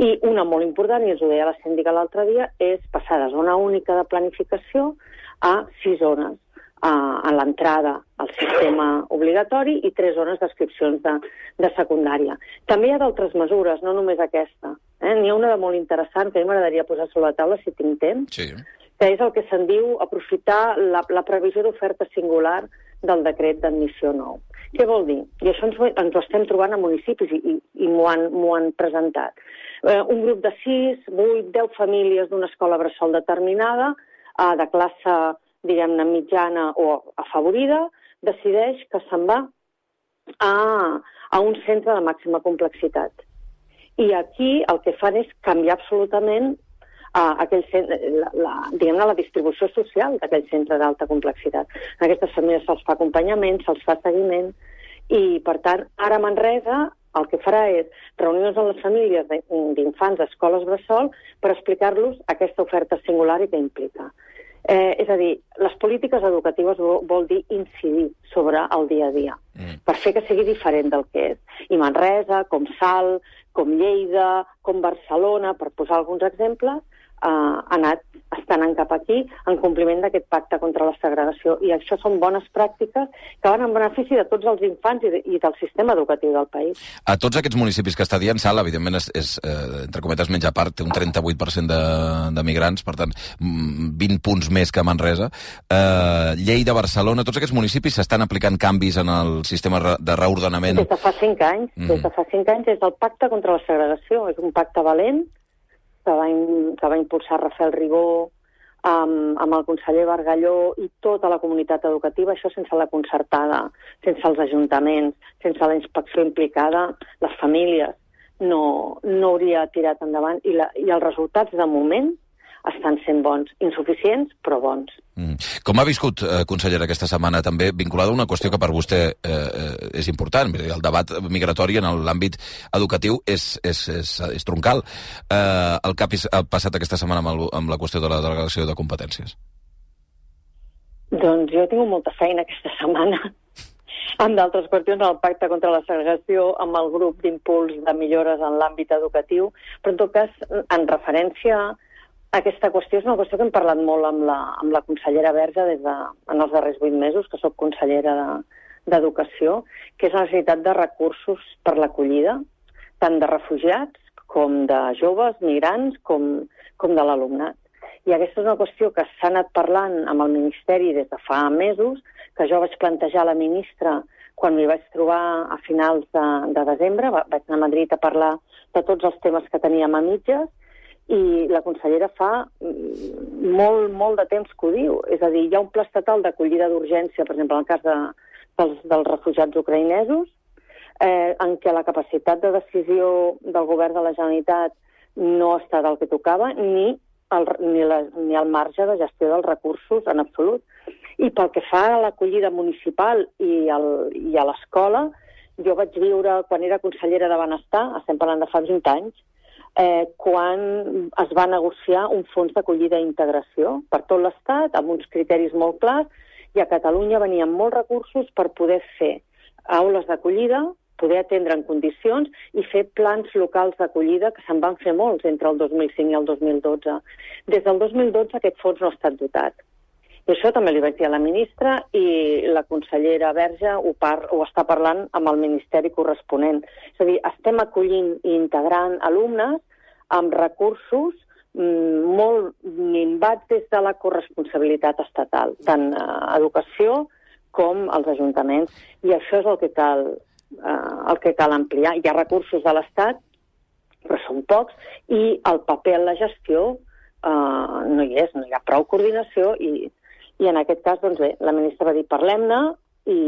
I una molt important, i ens ho deia la síndica l'altre dia, és passar de zona única de planificació a sis zones a, a l'entrada al sistema obligatori i tres zones d'adscripcions de, de secundària. També hi ha d'altres mesures, no només aquesta. Eh? N'hi ha una de molt interessant que a mi m'agradaria posar sobre la taula si tinc temps, Sí. que és el que se'n diu aprofitar la, la previsió d'oferta singular del decret d'admissió nou. Què vol dir? I això ens, ho- ens ho estem trobant a municipis i, i, i m'ho han, han presentat. Eh, un grup de 6, 8, 10 famílies d'una escola bressol determinada, eh, de classe, diguem-ne, mitjana o afavorida, decideix que se'n va a, a un centre de màxima complexitat. I aquí el que fan és canviar absolutament uh, aquell centre, la, la, diguem-ne, la distribució social d'aquell centre d'alta complexitat. A aquestes famílies se'ls fa acompanyament, se'ls fa seguiment, i, per tant, ara Manresa el que farà és reunions amb les famílies d'infants d'escoles bressol per explicar-los aquesta oferta singular i què implica. Eh, és a dir, les polítiques educatives vol, vol dir incidir sobre el dia a dia, Mm. per fer que sigui diferent del que és. I Manresa, com Salt, com Lleida, com Barcelona, per posar alguns exemples, ha anat estan en cap aquí en compliment d'aquest pacte contra la segregació. I això són bones pràctiques que van en benefici de tots els infants i, de, i del sistema educatiu del país. A tots aquests municipis que està dient, Sala, evidentment és, és eh, entre cometes, menys a part, té un 38% de, de migrants, per tant, 20 mm, punts més que Manresa. Eh, Lleida, Barcelona, tots aquests municipis s'estan aplicant canvis en el sistema de reordenament? Des de fa 5 anys. Mm. Des de fa 5 anys és el pacte contra la segregació. És un pacte valent, que va, in, que va impulsar Rafael Ribó amb, amb el conseller Bargalló i tota la comunitat educativa, això sense la concertada, sense els ajuntaments, sense la inspecció implicada, les famílies, no, no hauria tirat endavant. I, la, i els resultats de moment estan sent bons. Insuficients, però bons. Mm. Com ha viscut, eh, consellera, aquesta setmana també vinculada a una qüestió que per vostè eh, eh és important? El debat migratori en l'àmbit educatiu és, és, és, és troncal. Eh, el que ha passat aquesta setmana amb, el, amb la qüestió de la delegació de competències? Doncs jo tinc molta feina aquesta setmana amb d'altres qüestions, el pacte contra la segregació, amb el grup d'impuls de millores en l'àmbit educatiu, però en tot cas, en referència aquesta qüestió és una qüestió que hem parlat molt amb la, amb la consellera Verge des de, en els darrers vuit mesos, que sóc consellera d'Educació, de, que és la necessitat de recursos per l'acollida, tant de refugiats com de joves, migrants, com, com de l'alumnat. I aquesta és una qüestió que s'ha anat parlant amb el Ministeri des de fa mesos, que jo vaig plantejar a la ministra quan m'hi vaig trobar a finals de, de desembre, vaig anar a Madrid a parlar de tots els temes que teníem a mitges, i la consellera fa molt, molt de temps que ho diu. És a dir, hi ha un pla estatal d'acollida d'urgència, per exemple, en el cas de, dels, dels refugiats ucraïnesos, eh, en què la capacitat de decisió del govern de la Generalitat no està del que tocava, ni el, ni, la, ni el marge de gestió dels recursos en absolut. I pel que fa a l'acollida municipal i, el, i a l'escola, jo vaig viure, quan era consellera de Benestar, estem parlant de fa 20 anys, eh, quan es va negociar un fons d'acollida i integració per tot l'Estat, amb uns criteris molt clars, i a Catalunya venien molts recursos per poder fer aules d'acollida, poder atendre en condicions i fer plans locals d'acollida, que se'n van fer molts entre el 2005 i el 2012. Des del 2012 aquest fons no ha estat dotat. I això també li vaig dir a la ministra i la consellera Verge ho, par ho està parlant amb el ministeri corresponent. És a dir, estem acollint i integrant alumnes amb recursos mm, molt minvats des de la corresponsabilitat estatal, tant a educació com als ajuntaments. I això és el que cal, eh, el que cal ampliar. Hi ha recursos de l'Estat, però són pocs, i el paper en la gestió eh, no hi és, no hi ha prou coordinació i i en aquest cas, doncs bé, la ministra va dir parlem-ne i,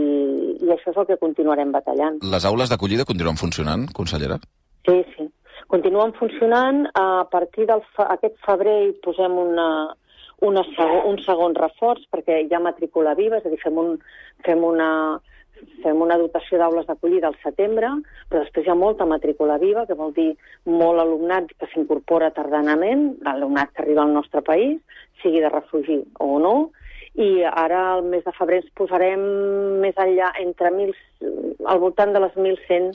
i això és el que continuarem batallant. Les aules d'acollida continuen funcionant, consellera? Sí, sí. Continuen funcionant. A partir d'aquest febrer hi posem una, una segon, un segon reforç perquè hi ha matrícula viva, és a dir, fem, un, fem una, fem una dotació d'aules d'acollida al setembre, però després hi ha molta matrícula viva, que vol dir molt alumnat que s'incorpora tardanament, l'alumnat que arriba al nostre país, sigui de refugi o no, i ara al mes de febrer ens posarem més enllà entre mil, al voltant de les 1.100,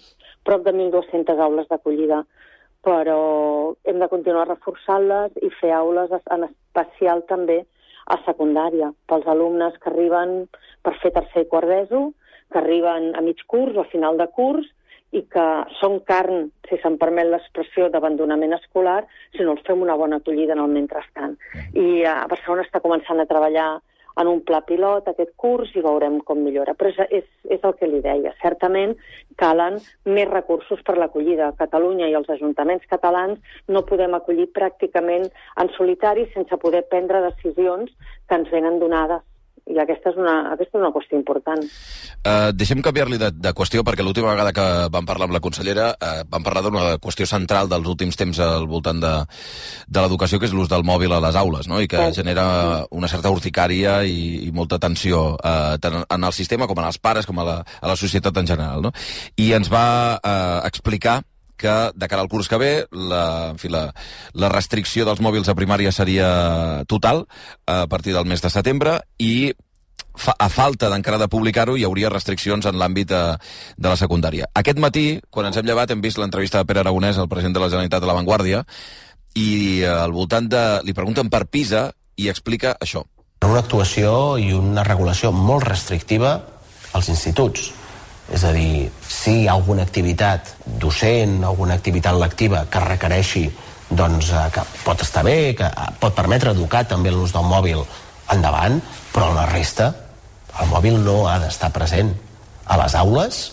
prop de 1.200 aules d'acollida però hem de continuar reforçant-les i fer aules en especial també a secundària, pels alumnes que arriben per fer tercer i quart d'ESO, que arriben a mig curs o a final de curs i que són carn, si se'n permet l'expressió, d'abandonament escolar, si no els fem una bona acollida en el mentrestant. I a Barcelona està començant a treballar en un pla pilot aquest curs i veurem com millora. Però és, és, és el que li deia. Certament calen més recursos per l'acollida. Catalunya i els ajuntaments catalans no podem acollir pràcticament en solitari sense poder prendre decisions que ens venen donades i aquesta és una, aquesta és una qüestió important. Uh, deixem canviar-li de, de qüestió, perquè l'última vegada que vam parlar amb la consellera uh, vam parlar d'una qüestió central dels últims temps al voltant de, de l'educació, que és l'ús del mòbil a les aules, no? i que sí. genera una certa urticària i, i molta tensió, uh, tant en el sistema com en els pares, com a la, a la societat en general. No? I ens va uh, explicar que de cara al curs que ve la, en fi, la, la restricció dels mòbils a primària seria total a partir del mes de setembre i fa, a falta d'encara de publicar-ho, hi hauria restriccions en l'àmbit de, de la secundària. Aquest matí, quan ens hem llevat, hem vist l'entrevista de Pere Aragonès, el president de la Generalitat de la Vanguardia, i eh, al voltant de... li pregunten per PISA i explica això. Una actuació i una regulació molt restrictiva als instituts. És a dir, si hi ha alguna activitat docent, alguna activitat lectiva que requereixi doncs, eh, que pot estar bé, que eh, pot permetre educar també l'ús del mòbil endavant, però la resta, el mòbil no ha d'estar present a les aules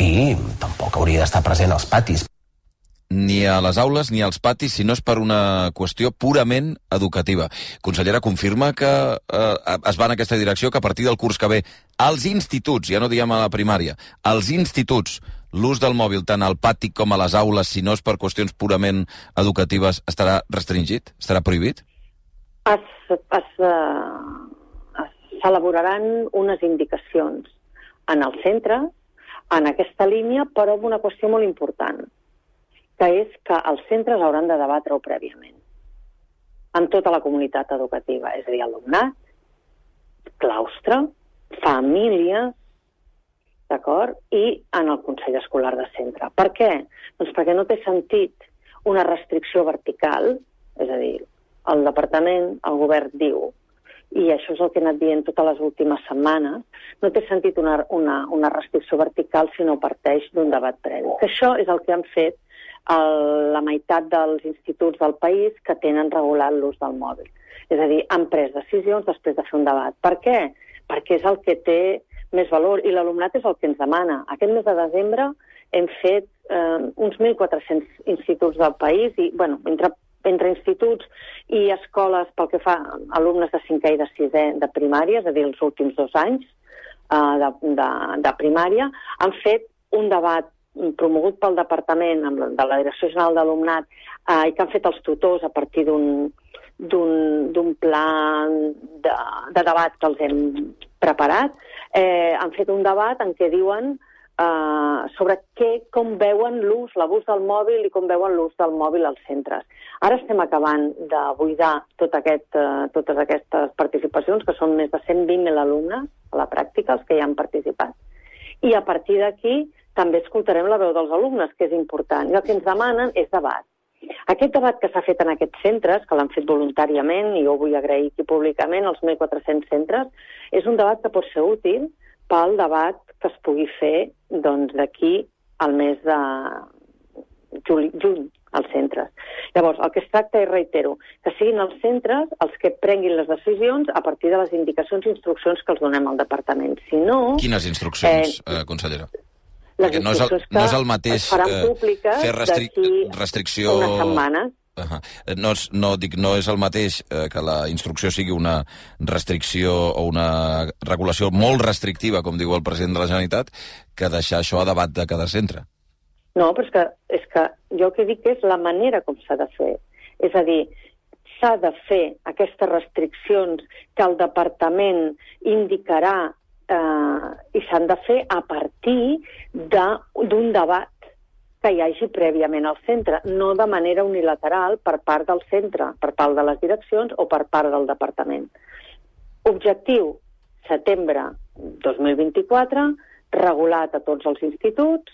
i tampoc hauria d'estar present als patis ni a les aules ni als patis, si no és per una qüestió purament educativa. Consellera, confirma que eh, es va en aquesta direcció, que a partir del curs que ve als instituts, ja no diem a la primària, als instituts, l'ús del mòbil tant al pati com a les aules, si no és per qüestions purament educatives, estarà restringit? Estarà prohibit? Es, es, s'elaboraran unes indicacions en el centre, en aquesta línia, però amb una qüestió molt important que és que els centres hauran de debatre-ho prèviament amb tota la comunitat educativa, és a dir, alumnat, claustre, famílies, d'acord? I en el Consell Escolar de Centre. Per què? Doncs perquè no té sentit una restricció vertical, és a dir, el departament, el govern diu, i això és el que he anat dient totes les últimes setmanes, no té sentit una, una, una restricció vertical si no parteix d'un debat previ. Que això és el que han fet el, la meitat dels instituts del país que tenen regulat l'ús del mòbil. És a dir, han pres decisions després de fer un debat. Per què? Perquè és el que té més valor i l'alumnat és el que ens demana. Aquest mes de desembre hem fet eh, uns 1.400 instituts del país i, bueno, entre, entre instituts i escoles pel que fa a alumnes de 5è i de 6è de primària, és a dir, els últims dos anys eh, de, de, de primària, han fet un debat promogut pel departament de la Direcció General d'Alumnat eh, i que han fet els tutors a partir d'un pla de, de debat que els hem preparat, eh, han fet un debat en què diuen eh, sobre què, com veuen l'ús, l'abús del mòbil i com veuen l'ús del mòbil als centres. Ara estem acabant de buidar tot aquest, eh, totes aquestes participacions, que són més de 120.000 alumnes a la pràctica, els que hi han participat. I a partir d'aquí també escoltarem la veu dels alumnes, que és important. I el que ens demanen és debat. Aquest debat que s'ha fet en aquests centres, que l'han fet voluntàriament, i jo vull agrair aquí públicament als 1.400 centres, és un debat que pot ser útil pel debat que es pugui fer doncs, d'aquí al mes de juli, juny als centres. Llavors, el que es tracta és, reitero, que siguin els centres els que prenguin les decisions a partir de les indicacions i instruccions que els donem al departament. Si no... Quines instruccions, eh, eh, consellera? Perquè no és el, no és el mateix eh, fer restri restricció... unes setmanes. Uh -huh. no, és, no, dic, no és el mateix eh, que la instrucció sigui una restricció o una regulació molt restrictiva, com diu el president de la Generalitat, que deixar això a debat de cada centre. No, però és que, és que jo el que dic és la manera com s'ha de fer. És a dir, s'ha de fer aquestes restriccions que el departament indicarà eh, i s'han de fer a partir d'un de, debat que hi hagi prèviament al centre, no de manera unilateral per part del centre, per part de les direccions o per part del departament. Objectiu, setembre 2024, regulat a tots els instituts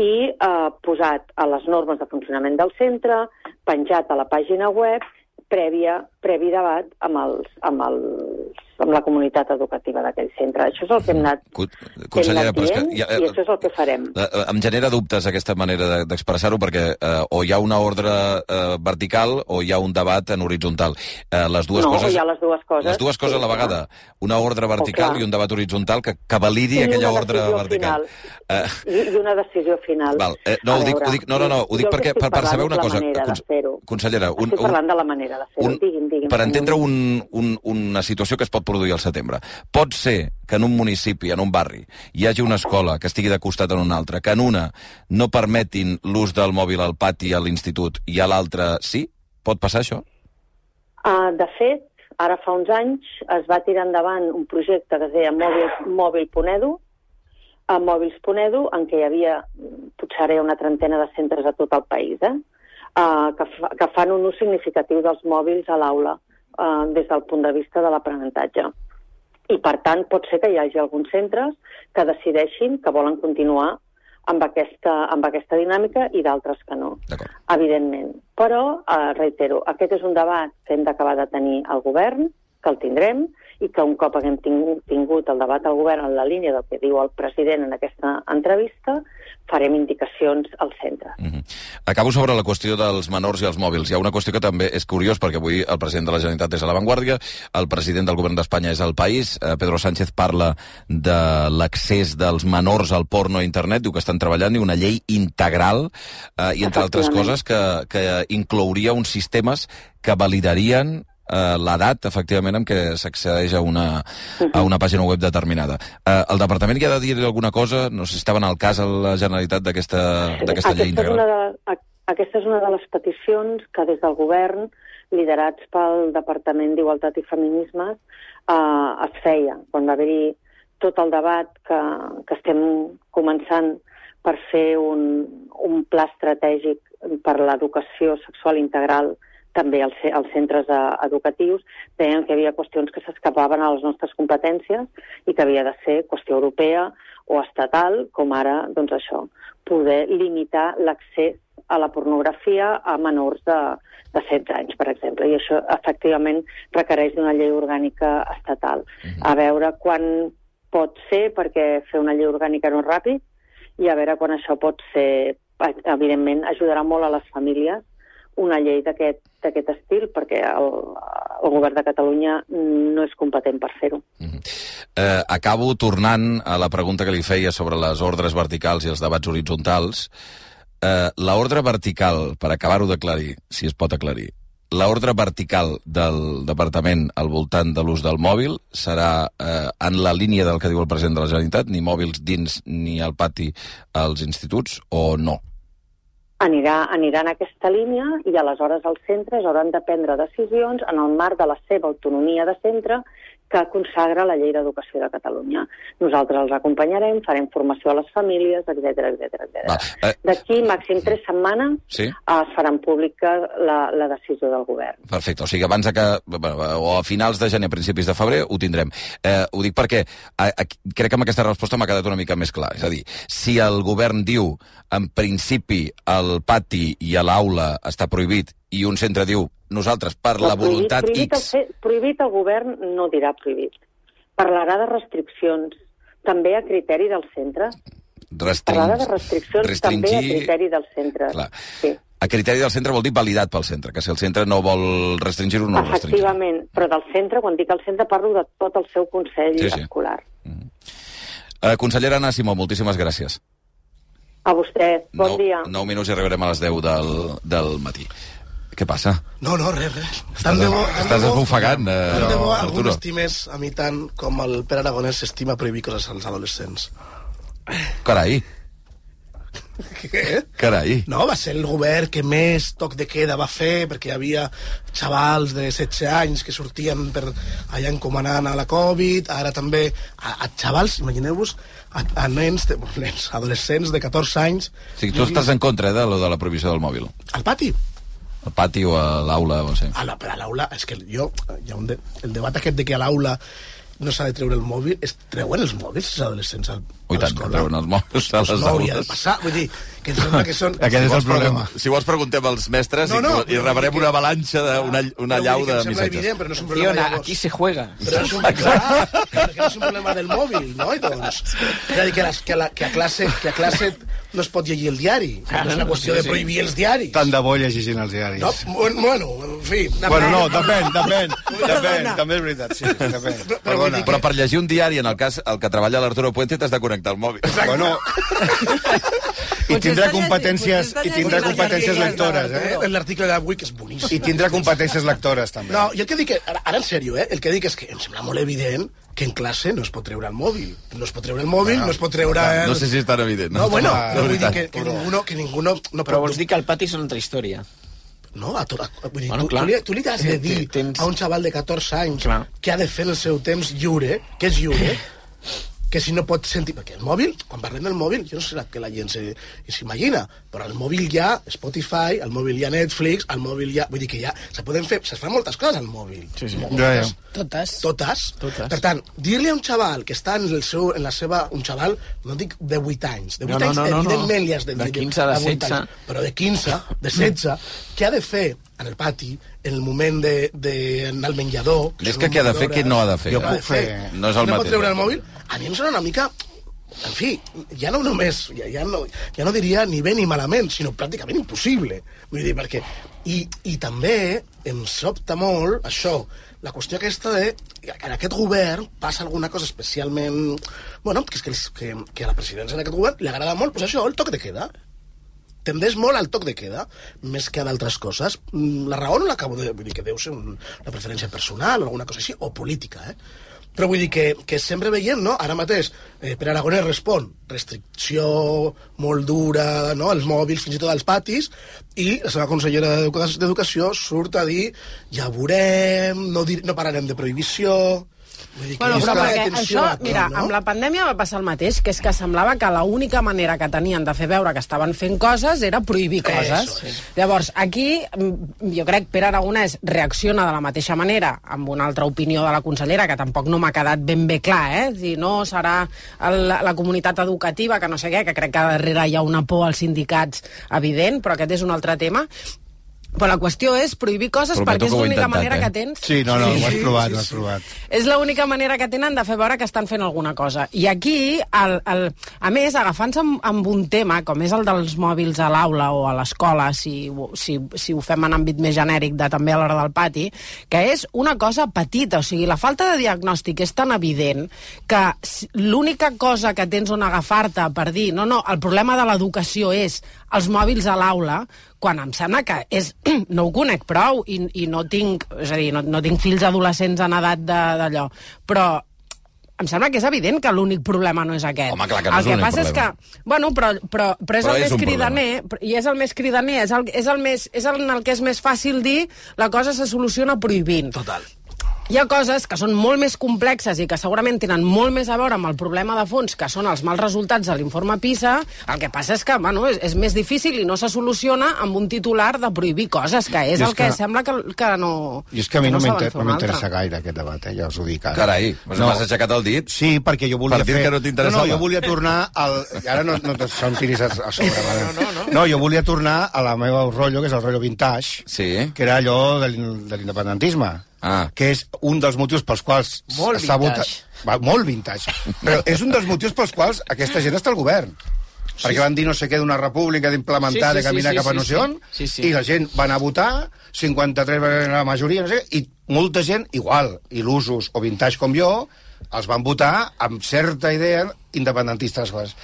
i eh, posat a les normes de funcionament del centre, penjat a la pàgina web prèvia, previ debat amb, els, amb, els, amb la comunitat educativa d'aquell centre. Això és el que hem anat, Consellera, hem anat dient ja, i això és el que farem. Eh, eh, em genera dubtes aquesta manera d'expressar-ho perquè eh, o hi ha una ordre eh, vertical o hi ha un debat en horitzontal. Eh, les dues no, coses, hi ha les dues coses. Les dues coses sí, a la vegada. Una ordre vertical i un debat horitzontal que, que validi I aquella ordre vertical. Eh, I, I una decisió final. Val. Eh, no, ho dic, ho dic, no, no, no, ho dic perquè per, per saber una cosa. Consellera, un, estic parlant de la manera de fer-ho. Digui'm, digui'm. Per entendre un, un, una situació que es pot produir al setembre. Pot ser que en un municipi, en un barri, hi hagi una escola que estigui de costat en una altra, que en una no permetin l'ús del mòbil al pati a l'institut i a l'altra sí? Pot passar això? Uh, de fet, ara fa uns anys es va tirar endavant un projecte que es deia Mòbil.edu, Mòbil a Mòbils.edu, en què hi havia, potser ara una trentena de centres a tot el país, eh? uh, que, fa, que fan un ús significatiu dels mòbils a l'aula uh, des del punt de vista de l'aprenentatge. I, per tant, pot ser que hi hagi alguns centres que decideixin que volen continuar amb aquesta, amb aquesta dinàmica i d'altres que no, evidentment. Però, eh, reitero, aquest és un debat que hem d'acabar de tenir al govern, que el tindrem, i que un cop haguem tingut el debat al govern en la línia del que diu el president en aquesta entrevista, farem indicacions al centre. Mm -hmm. Acabo sobre la qüestió dels menors i els mòbils. Hi ha una qüestió que també és curiós, perquè avui el president de la Generalitat és a l'avantguàrdia, el president del govern d'Espanya és al País, eh, Pedro Sánchez parla de l'accés dels menors al porno a internet, diu que estan treballant i una llei integral, eh, i entre altres coses que, que inclouria uns sistemes que validarien eh, l'edat, efectivament, amb què s'accedeix a, una, a una pàgina web determinada. Eh, el departament hi ha de dir alguna cosa? No sé si estaven al cas a la Generalitat d'aquesta Aquesta llei és integral. una de, aquesta és una de les peticions que des del govern, liderats pel Departament d'Igualtat i Feminismes, eh, es feia. Quan va haver-hi tot el debat que, que estem començant per fer un, un pla estratègic per l'educació sexual integral també als, als centres eh, educatius, deien que havia qüestions que s'escapaven a les nostres competències i que havia de ser qüestió europea o estatal, com ara, doncs això, poder limitar l'accés a la pornografia a menors de, de 16 anys, per exemple. I això, efectivament, requereix d'una llei orgànica estatal. A veure quan pot ser, perquè fer una llei orgànica no és ràpid, i a veure quan això pot ser, evidentment, ajudarà molt a les famílies una llei d'aquest estil, perquè el, el govern de Catalunya no és competent per fer-ho. Eh, acabo tornant a la pregunta que li feia sobre les ordres verticals i els debats horitzontals. Eh, la ordre vertical, per acabar-ho d'aclarir, si es pot aclarir, la ordre vertical del departament al voltant de l'ús del mòbil serà eh, en la línia del que diu el president de la Generalitat, ni mòbils dins ni al pati als instituts, o no? Anirà, anirà en aquesta línia i aleshores els centres hauran de prendre decisions en el marc de la seva autonomia de centre que consagra la llei d'educació de Catalunya. Nosaltres els acompanyarem, farem formació a les famílies, etc etc etc. Eh, D'aquí màxim tres setmanes sí? eh, es faran pública la, la decisió del govern. Perfecte, o sigui, abans de que, o a finals de gener, principis de febrer, ho tindrem. Eh, ho dic perquè a, a, crec que amb aquesta resposta m'ha quedat una mica més clar. És a dir, si el govern diu, en principi, el pati i a l'aula està prohibit, i un centre diu, nosaltres, per la prohibit- voluntat prohibit, X... El, fe- prohibit el govern no dirà prohibit. Parlarà de restriccions, també a criteri del centre. Parlarà de restriccions també a criteri del centre. Clar. Sí. A criteri del centre vol dir validat pel centre, que si el centre no vol restringir-ho, no el restringirà. Efectivament, però del centre, quan dic el centre, parlo de tot el seu consell Sí, sí. escolar. Eh, consellera Anna Simó, moltíssimes gràcies. A vostè, bon nou, dia. 9 minuts i arribarem a les 10 del, del matí. Què passa? No, no, res, res. Estàs, estàs esbufegant, eh, Tant de bo algú m'estimés a mi tant com el Pere Aragonès s'estima prohibir coses als adolescents. Carai, Què? carai. No, va ser el govern que més toc de queda va fer, perquè hi havia xavals de 16 anys que sortien per allà encomanant a la Covid, ara també a, a xavals, imagineu-vos, a, a nens, de, nens, adolescents de 14 anys... O sigui, tu estàs en contra eh, de, lo de la prohibició del mòbil? Al pati? Al pati o a l'aula, o sigui. A la- a l'aula, és que jo, hi ha un de, el debat aquest de que a l'aula no s'ha de treure el mòbil, es treuen els mòbils els adolescents al, I a tant, treuen els mòbils a Pues les no hauria de aules. passar, vull dir, que em sembla que són... Aquest és el problema. Si vols preguntem als mestres No, no, i, i però rebrem una avalanxa, de, una, una Però llau de missatges. evident, però no és un problema Fiona, llavors. aquí se juega. Però és un, clar, perquè no és un problema del mòbil, no? I doncs, és a dir, que, les, que, a la, que, a classe, que a classe no es pot llegir el diari. No és una qüestió de prohibir els diaris. Tant de bo llegeixin els diaris. No, bueno, bueno, en fi... Bueno, no, depèn, depèn, depèn, també és veritat, sí, depèn. Perdona. Però per llegir un diari, en el cas el que treballa l'Arturo Puente, t'has de connectar al mòbil. Bueno, i tindrà competències, i tindrà competències lectores, eh? L'article d'avui, que és boníssim. I tindrà competències lectores, també. No, jo el que dic, ara, ara en sèrio, eh? el que dic és que em sembla molt evident que en classe no es pot treure el mòbil. No es pot treure el mòbil, no, es pot treure... El... No sé si és tan evident. No, bueno, De no vull dir que, que ningú no, que ningú no, no Però vols dir que al pati és una altra història. No, a tot, a, vull dir, Bueno, tu, clar. tu, li, tu li has de Eh, dir tens- a un xaval de 14 anys Clar. que ha de fer el seu temps lliure, que és lliure, que si no pot sentir... Perquè el mòbil, quan parlem del mòbil, jo no sé que la gent se- s'imagina, però al mòbil hi ha Spotify, al mòbil hi ha Netflix, al mòbil hi ha... Vull dir que ja se poden fer... Se fan moltes coses al mòbil. Sí, sí. Ja, ja. Totes. Totes. Totes. Per tant, dir-li a un xaval que està en, el seu, en la seva... Un xaval, no dic de 8 anys, de 8 No, no, anys, no, no, no. evidentment li has de dir... De 15, de a 8 16. anys, però de 15, de 16, què ha de fer en el pati, en el moment d'anar al menjador... És que què ha de fer, què no ha de fer? Jo puc fer? fer- No és el no mateix. pot treure el mòbil? A mi em sembla una mica en fi, ja no només, ja, ja, no, ja no diria ni bé ni malament, sinó pràcticament impossible. Vull dir, perquè... I, I també em sobta molt això, la qüestió aquesta de que en aquest govern passa alguna cosa especialment... Bueno, que és que, que, que a la presidència d'aquest govern li agrada molt, pues això, el toc de queda tendeix molt al toc de queda, més que a d'altres coses. Mm, La raó no l'acabo de... Vull dir que deu ser un, una preferència personal o alguna cosa així, o política, eh? Però vull dir que, que sempre veiem, no? Ara mateix, eh, per Aragonès respon restricció molt dura, no? Els mòbils, fins i tot als patis, i la seva consellera d'Educa- d'Educació surt a dir ja veurem, no, dir, no pararem de prohibició... Vull dir que Bueno, però perquè això, mira, no? amb la pandèmia va passar el mateix, que és que semblava que l'única manera que tenien de fer veure que estaven fent coses era prohibir coses. Eso es. Llavors, aquí, mm, jo crec que Pere Aragonès reacciona de la mateixa manera amb una altra opinió de la consellera, que tampoc no m'ha quedat ben bé clar, eh? Si no, serà el, la comunitat educativa, que no sé què, que crec que darrere hi ha una por als sindicats evident, però aquest és un altre tema. Però la qüestió és prohibir coses Prometo perquè és l'única manera eh? que tens... Sí, no, no, Sí, ho has sí, provat, sí, ho has sí. provat. És l'única manera que tenen de fer veure que estan fent alguna cosa. I aquí, el, el, a més, agafant-se amb, amb un tema, com és el dels mòbils a l'aula o a l'escola, si, si, si ho fem en àmbit més genèric de també a l'hora del pati, que és una cosa petita, o sigui, la falta de diagnòstic és tan evident que l'única cosa que tens on agafar-te per dir no, no, el problema de l'educació és els mòbils a l'aula, quan em sembla que és, no ho conec prou i, i no tinc, és a dir, no, no tinc fills adolescents en edat de- d'allò, però em sembla que és evident que l'únic problema no és aquest. Home, clar que no el és que passa problema. és que, bueno, però, però, però és Però el és més cridaner, però- i és el més cridaner, és el, és el més, és el, en el que és més fàcil dir la cosa se soluciona prohibint. Total. Hi ha coses que són molt més complexes i que segurament tenen molt més a veure amb el problema de fons, que són els mals resultats de l'informe PISA. El que passa és que bueno, és, és més difícil i no se soluciona amb un titular de prohibir coses, que és I és el que, que- sembla que, que no I és que a mi que no, no m'interessa gaire aquest debat, eh? ja us ho dic ara. Carai, doncs m'has aixecat el dit. Sí, perquè jo volia Per dir fer... que no. No, no, jo volia tornar al... i Ara no, no te són tiris a, a sobre. No, no, no. no, jo volia tornar a la meva rotllo, que és el rotllo vintage, Sí. que era allò de l'independentisme. Ah. que és un dels motius pels quals Molt vintage. votat... Va, molt vintage. Però és un dels motius pels quals aquesta gent està al govern. Perquè van dir no sé què d'una república d'implementar, Sí, sí, de caminar sí, sí, cap a sí, no sé sí. on, Sí, sí. i la gent va anar a votar, 53 va anar la majoria, no sé, què, i molta gent, igual, il·lusos o vintage com jo, els van votar amb certa idea independentista de les coses.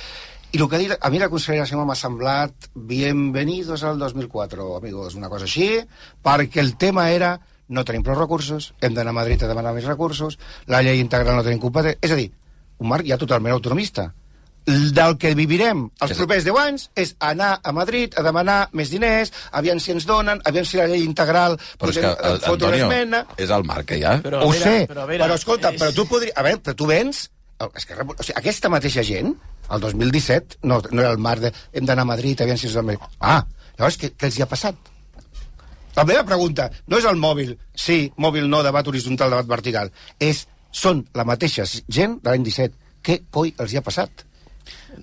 I el que ha dit, a mi la consellera Sema m'ha semblat bienvenidos al 2004, amigos, una cosa així, perquè el tema era no tenim prou recursos, hem d'anar a Madrid a demanar més recursos, la llei integral no tenim competència... És a dir, un marc ja totalment autonomista. Del que vivirem els És- propers 10 anys és anar a Madrid a demanar més diners, aviam si ens donen, aviam si la llei integral... Però és que, podem eh, Antonio, esmena. és el marc que hi ha. Però, Ho a veure, sé, però, però, a veure, però escolta, és- però tu podries... A veure, però tu vens... És que, o sigui, aquesta mateixa gent, el 2017, no, no era el marc de hem d'anar a Madrid, aviam si ens donen... més- Ah, llavors, què, què els hi ha passat? La meva pregunta no és el mòbil, sí, mòbil no, debat horitzontal, debat vertical. És, són la mateixa gent de l'any 17. Què coi els hi ha passat?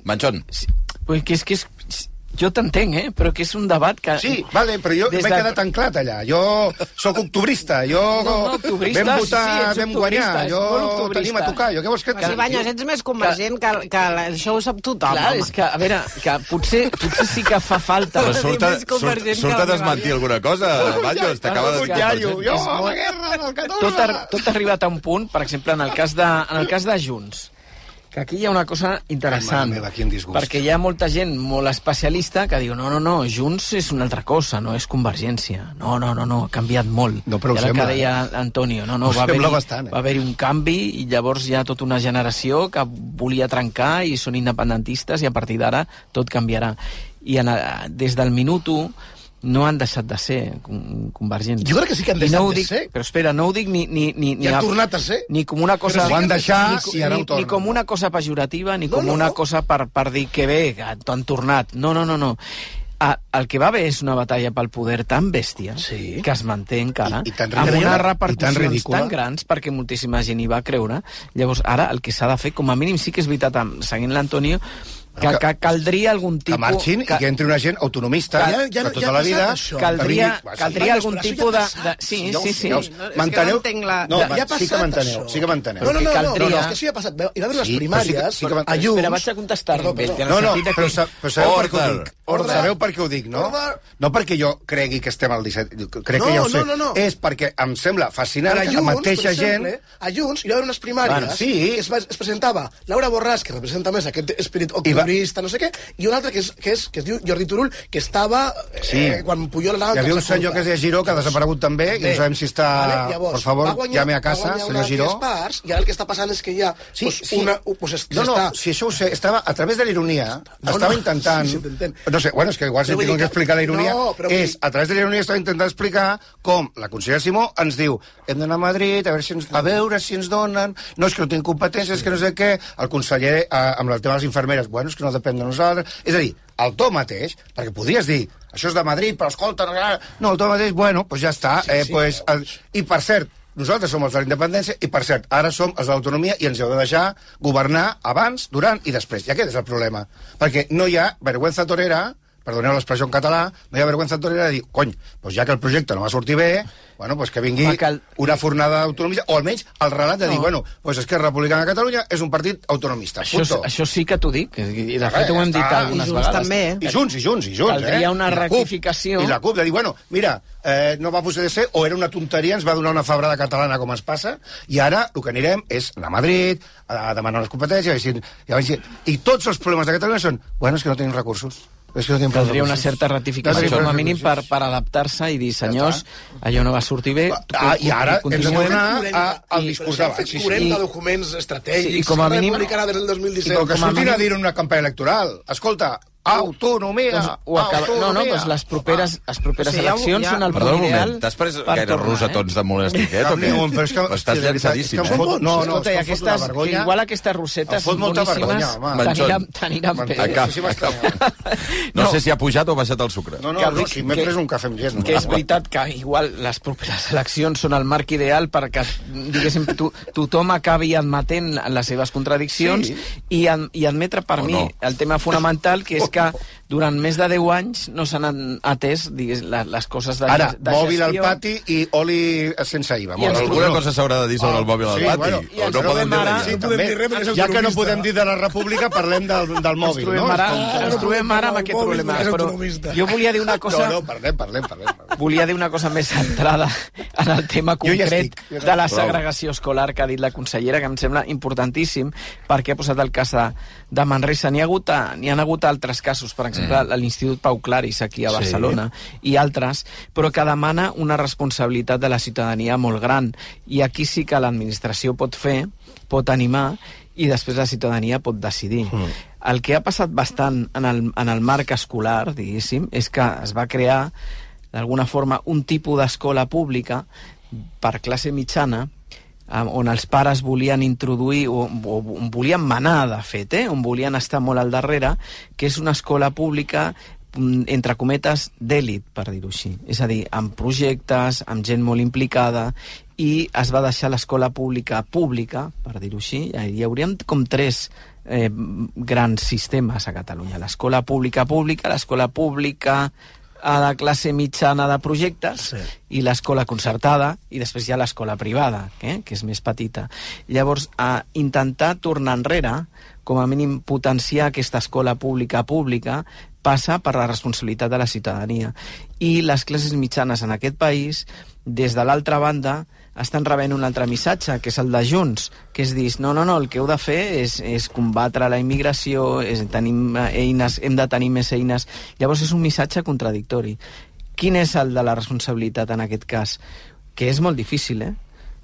Manchón. Pues que és que és... Jo t'entenc, eh? Però que és un debat que... Sí, vale, però jo Des m'he de- quedat anclat allà. Jo sóc octubrista, jo No, no, octubrista, vam votar, sí, sí, vam guanyar, jo tenim a tocar. Jo què vols que... Que, si Banyos, ets més convergent que, que això ho sap tothom, Clar, home. és que, a veure, que potser, potser sí que fa falta... Però surt a, surt, que surt a desmentir alguna cosa, Baños, t'acaba de dir jo, a la guerra del 14! tot, ha, tot ha arribat a un punt, per exemple, en el cas de, en el cas de Junts, que aquí hi ha una cosa interessant, Ai, meva, quin disgust. perquè hi ha molta gent molt especialista que diu no, no, no, Junts és una altra cosa, no és Convergència. No, no, no, no ha canviat molt. No, però I ara sembla, que deia eh? Antonio, no, no, Ho va haver-hi eh? va haver un canvi i llavors hi ha tota una generació que volia trencar i són independentistes i a partir d'ara tot canviarà. I en, des del minut 1 no han deixat de ser con- convergents. Jo crec que sí que han deixat no ho de dic, ser. Però espera, no ho dic ni... ni, ni, ni I han a- tornat a ser. Ni com una cosa... Però sí Ho han deixat ni, i ara ho ni, ni com una cosa pejorativa ni No, com no. una cosa per, per dir que bé, que han tornat. No, no, no, no. Ah, el que va haver és una batalla pel poder tan bèstia Sí. que es manté encara I- i tan amb unes tan repercussions ridícula. tan grans perquè moltíssima gent hi va creure. Llavors, ara el que s'ha de fer, com a mínim sí que és veritat, seguint l'Antonio, que, Que- que, caldria algun Que tipus... marxin i que entri una gent autonomista Ja- ja- de ja tota ha la vida. això. Caldria, que caldria Però algun això ja tipus de, de... Sí, Ja sí, sí. ja ho- És que no la... No, ja ha sí que passat, m'enteneu, això. sí que m'enteneu. No, no, no, no, caldria- no, és que això ja ha passat. Hi va haver unes Sí, però sí que- primàries sí que a Junts... Espera, vaig a contestar. Perdó, perdó. En el No, no, però, que- sa, però sabeu per què ho dic? Order. Sabeu per què ho dic, no? Order. No perquè jo cregui que estem al 17, crec No, que ja ho no, sé. no, no. És perquè em sembla fascinant que la mateixa gent... a Junts hi va haver unes primàries sí. que es, va, es presentava Laura Borràs, que representa més aquest esperit octubrista, no sé què, i un altre que, és, que, és, que es diu Jordi Turull, que estava Sí. eh, quan Puyol anava... Hi havia un senyor que es deia Giró, que ha desaparegut també, i no Bé, sabem si està... Vale, llavors, per favor, guanyar, llame a casa, senyor Giró. parts, i ara el que està passant és que hi ha Sí, pues, sí. una... Pues, es, No, no, està, si això ho sé, estava a través de la ironia, No, estava no, intentant... sí, sí, no sé, bueno, és que igual si tinc que explicar la ironia, no, però és, a través de la ironia estava intentant explicar com la consellera Simó ens diu hem d'anar a Madrid a veure, si ens, a veure si ens donen, no és que no tinc competències, és que no sé què, el conseller eh, amb el tema de les infermeres, bueno, és que no depèn de nosaltres, és a dir, el to mateix, perquè podries dir, això és de Madrid, però escolta, no, no el to mateix, bueno, doncs ja està, eh, sí, pues, el, i per cert, nosaltres som els de la independència i, per cert, ara som els de l'autonomia i ens heu de deixar governar abans, durant i després. I aquest és el problema. Perquè no hi ha vergüenza torera, perdoneu l'expressió en català, no hi ha vergüenza torera de dir, cony, doncs ja que el projecte no va sortir bé, bueno, pues que vingui Home, cal- una fornada autonomista, o almenys el relat de dir, No. bueno, pues Esquerra Republicana de Catalunya és un partit autonomista. Això, punto. això sí que t'ho dic, i de fet ho hem dit algunes I Junts vegades. també, eh? I junts, i junts, i junts, Caldria eh? una I rectificació. I la CUP, de dir, bueno, mira, eh, no va poder ser, o era una tonteria, ens va donar una febrada catalana com ens passa, i ara el que anirem és anar a Madrid, a demanar les competències, i, i, i, i tots els problemes de Catalunya són, bueno, és que no tenim recursos. És que no Caldria una certa No ratificació, com a mínim per, per adaptar-se i dir, senyors, allò no va sortir bé... Ah, i ara hem de tornar a- al i- discurs d'abans. Sí, sí. 40 I- documents estratègics Sí, i com a mínim- Republicana des del I 2017. com que com a surtin a mínim- dir en una campanya electoral, escolta, autonomia, Doncs ho acaba... No, no, autonomia. doncs les properes, les properes O sigui, ja eleccions ja- són el Perdona punt un ideal moment, t'has pres per gaire tornar, rosetons de monestic, eh? O què? un, però és que... Però estàs llançadíssim, eh? fot, no, no, Escolta, i és que aquestes, que vergonya. igual aquestes rosetes Em fot molta boníssimes vergonya, home. t'aniran t'aniran bé. Sí, sí, m'està- No, sé si ha pujat o ha baixat el sucre. No, no, Que no, si m'he que- pres un cafè amb. No? que és veritat que igual les properes eleccions són el marc ideal perquè, diguéssim, to, tothom acabi admetent les seves contradiccions Sí. i, i admetre per mi no. el tema fonamental, que és que durant més de 10 anys no s'han atès digués, les, les coses de, Ara, de mòbil al pati i oli sense IVA. Molt ens. Alguna cosa s'haurà de dir sobre el mòbil al Sí, pati. bueno, i ens no dir ara-. Sí, No podem dir res Ja que no podem dir de la república, parlem del, del Ens mòbil, trobem no? ara, com- ens trobem ara amb aquest problema, però jo volia dir una cosa... No, no, parlem, parlem, parlem. parlem. Volia dir una cosa més centrada en el tema concret ja de la segregació escolar que ha dit la consellera, que em sembla importantíssim, perquè ha posat el cas de, de Manresa. N'hi ha, hagut, ha hagut altres casos, per exemple, mm. l'Institut Pau Claris, aquí a Sí. Barcelona, i altres, però que demana una responsabilitat de la ciutadania molt gran. I aquí sí que l'administració pot fer, pot animar, i després la ciutadania pot decidir. Mm. El que ha passat bastant en el, en el marc escolar, diguéssim, és que es va crear d'alguna forma un tipus d'escola pública per classe mitjana on els pares volien introduir o, o, o volien manar, de fet, eh, on volien estar molt al darrere, que és una escola pública mm, entre cometes, d'èlit, per dir-ho així. És a dir, amb projectes, amb gent molt implicada, i es va deixar l'escola pública pública, per dir-ho així. Hi hauríem com tres eh, grans sistemes a Catalunya. L'escola pública pública, l'escola pública a la classe mitjana de projectes Sí. i l'escola concertada i després hi ha l'escola privada, eh, que és més petita. Llavors, a intentar tornar enrere, com a mínim potenciar aquesta escola pública pública, passa per la responsabilitat de la ciutadania. I les classes mitjanes en aquest país, des de l'altra banda, estan rebent un altre missatge, que és el de Junts, que és dir, no, no, no, el que heu de fer és, és combatre la immigració, és, tenim eh, eines, hem de tenir més eines... Llavors és un missatge contradictori. Quin és el de la responsabilitat en aquest cas? Que és molt difícil, eh?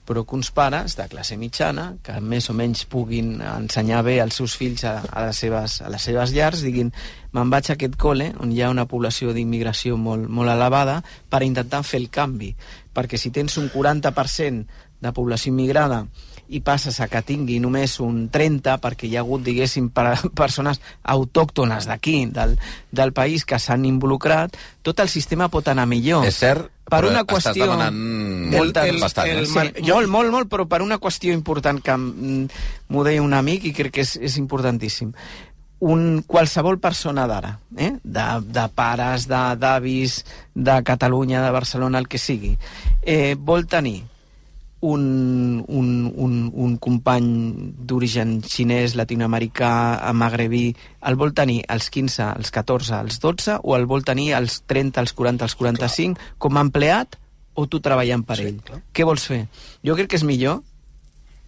però que uns pares de classe mitjana, que més o menys puguin ensenyar bé als seus fills a, a, les, seves, a les seves llars, diguin me'n vaig a aquest col·le, on hi ha una població d'immigració molt, molt elevada, per intentar fer el canvi. Perquè si tens un 40% de població immigrada i passes a que tingui només un 30 perquè hi ha hagut, diguéssim, per, persones autòctones d'aquí, del, del país, que s'han involucrat, tot el sistema pot anar millor. És cert, per però una estàs qüestió... demanant Molt, el- bastant, eh? Sí, molt, molt, molt, però per una qüestió important que m'ho deia un amic i crec que és, és importantíssim. Un, qualsevol persona d'ara, eh? de, de pares, de- d'avis, de, Catalunya, de Barcelona, el que sigui, eh, vol tenir un, un, un, un company d'origen xinès, latinoamericà, magrebí, el vol tenir als 15, als 14, als 12, o el vol tenir als 30, als 40, als 45, clar. com a empleat, o tu treballant per sí, ell? Clar. Què vols fer? Jo crec que és millor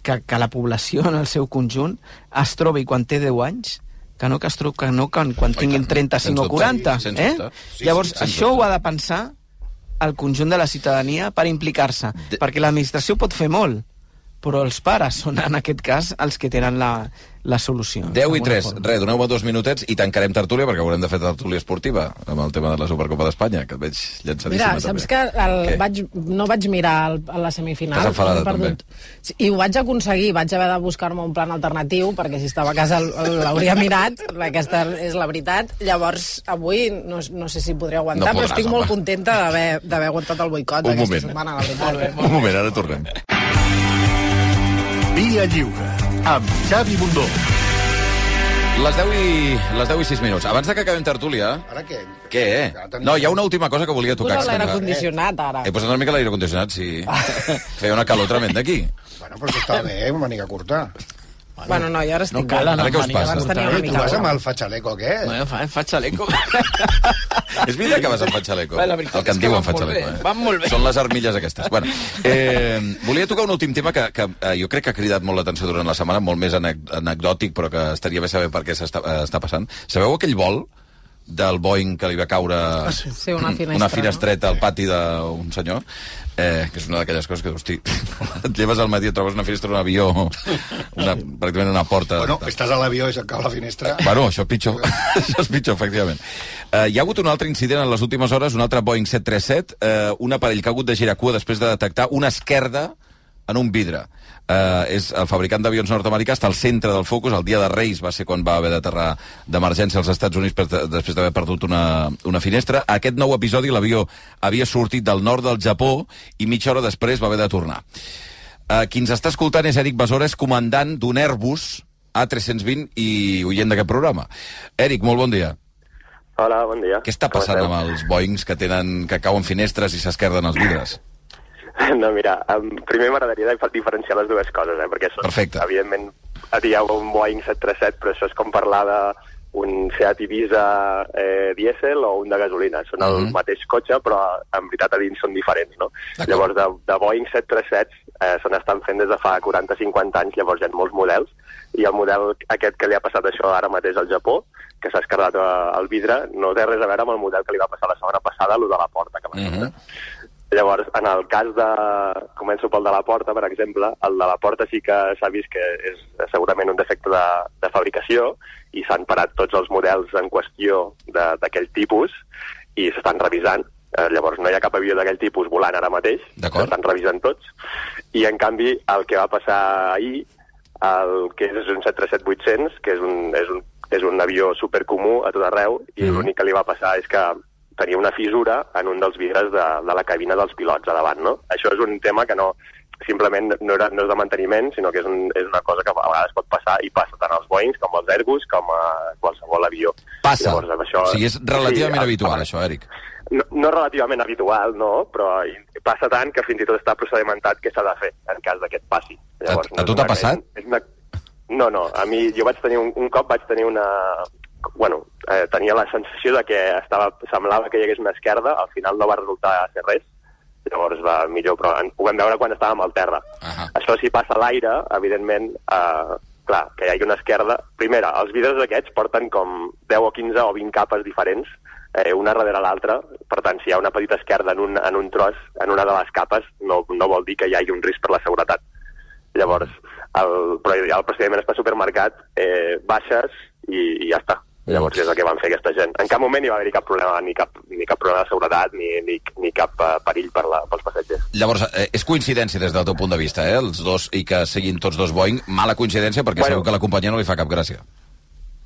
que, que la població en el seu conjunt es trobi quan té 10 anys que no que es trobi, que no que quan tinguin 35 o 40. sens eh? Sí, Llavors, sí, això ho ha de pensar el conjunt de la ciutadania per implicar-se, perquè l'administració pot fer molt, però els pares són, en aquest cas, els que tenen la, la solució. 10 i d'alguna 3. forma. Res, doneu-me dos minutets i tancarem tertúlia perquè haurem de fer tertúlia esportiva amb el tema de la Supercopa d'Espanya, que et veig llançadíssima Mira, també. saps que el, Què? vaig, no vaig mirar el, a la semifinal. T'has perdut. Sí, I ho vaig aconseguir, vaig haver de buscar-me un plan alternatiu, perquè si estava a casa l'hauria mirat, aquesta és la veritat. Llavors, avui no, no sé si podré aguantar, No però podràs, estic molt home. contenta d'haver d'haver aguantat el boicot Un aquesta moment. setmana, la veritat. Un moment, ara tornem. Via Lliure, amb Xavi Bundó. Les 10 i, les 10 i 6 minuts. Abans de que acabem tertúlia... Ara què? Què? No, hi ha una última cosa que volia tocar. Posa l'aire condicionat, ara. He posat una mica l'aire condicionat, sí. Feia una calor tremenda aquí. Bueno, però això està bé, una manica curta. Bueno, no, jo ara estic No cal anar Ara què us amb passa? curta, Tenia una eh? Tu mica vas amb el fatxaleco aquest? Bueno, fa, fa xaleco. És veritat que vas amb fatxaleco? Bé, la veritat el que en diuen fatxaleco. Eh? van molt bé. Són les armilles aquestes. Bueno, eh, volia tocar un últim tema que, que eh, jo crec que ha cridat molt l'atenció durant la setmana, molt més anec anecdòtic, però que estaria bé saber per què s'està eh, està passant. Sabeu aquell vol del Boeing que li va caure Ah, sí. Sí, una finestra, una finestreta al pati d'un senyor, eh, que és una d'aquelles coses que, hosti, et lleves al matí i trobes una finestra d'un avió, una, pràcticament una porta... Bueno, estàs a l'avió i se't cau la finestra. Bueno, això és pitjor. això és pitjor, efectivament. Uh, hi ha hagut un altre incident en les últimes hores, un altre Boeing 737, uh, un aparell que ha hagut de girar cua després de detectar una esquerda en un vidre. Uh, és el fabricant d'avions nord-americà, està al centre del focus, el dia de Reis va ser quan va haver d'aterrar d'emergència als Estats Units per, després d'haver perdut una, una finestra. Aquest nou episodi l'avió havia sortit del nord del Japó i mitja hora després va haver de tornar. Uh, qui ens està escoltant és Eric Besora, és comandant d'un Airbus A320 i oient d'aquest programa. Eric, molt bon dia. Hola, bon dia. Què està passant amb els Boeings que tenen que cauen finestres i s'esquerden els vidres? No, mira, um, primer m'agradaria dif- diferenciar les dues coses, eh? perquè són, Perfecte. evidentment, dieu un Boeing 737, però això és com parlar d'un Seat Ibiza eh, dièsel o un de gasolina. Són el Mhm. mateix cotxe, però en veritat a dins són diferents, no? Llavors, de, de Boeing 737 eh, se n'estan fent des de fa 40-50 anys, llavors hi ha molts models, i el model aquest que li ha passat això ara mateix al Japó, que s'ha esquerdat eh, el vidre, no té res a veure amb el model que li va passar la setmana passada, el de la porta, que va Mhm. Llavors, en el cas de... Començo pel de la porta, per exemple. El de la porta sí que s'ha vist que és segurament un defecte de, de fabricació i s'han parat tots els models en qüestió de- d'aquell tipus i s'estan revisant. Eh, llavors, no hi ha cap avió d'aquell tipus volant ara mateix. S'estan revisant tots. I, en canvi, el que va passar ahir, el que és un 737-800, que és un, és un, és un avió supercomú a tot arreu, i l'únic que li va passar és que tenia una fissura en un dels vidres de, de la cabina dels pilots a davant, no? Això és un tema que no, simplement no, era, no és de manteniment, sinó que és, un, és una cosa que a vegades pot passar i passa tant als Boeings com als Airbus com a qualsevol avió. Passa. Llavors, això, O sigui, és relativament sí, habitual, el- això, Eric. no, no relativament habitual, no, però passa tant que fins i tot està procedimentat què s'ha de fer en cas d'aquest passi. A- a no tu t'ha passat? És una... No, no, a mi jo vaig tenir un, un cop vaig tenir una... Bueno, eh, tenia la sensació de que estava, semblava que hi hagués una esquerda, al final no va resultar ser res, llavors va millor, però en, ho vam veure quan estàvem al terra. Uh -huh. Això si passa a l'aire, evidentment, eh, clar, que hi hagi una esquerda... Primera, els vidres aquests porten com 10 o 15 o 20 capes diferents eh, una darrere l'altra. Per tant, si hi ha una petita esquerda en un, en un tros, en una de les capes, no, no vol dir que hi hagi un risc per la seguretat. Llavors, el, però el procediment està supermercat, eh, baixes i, i ja està. Llavors és el que van fer aquesta gent. En cap moment hi va haver cap problema, ni cap, ni cap problema de seguretat, ni, ni, ni cap uh, perill per la, pels passatgers. Llavors, eh, és coincidència des del teu punt de vista, eh? Els dos, i que siguin tots dos Boeing, mala coincidència perquè bueno, segur que la companyia no li fa cap gràcia.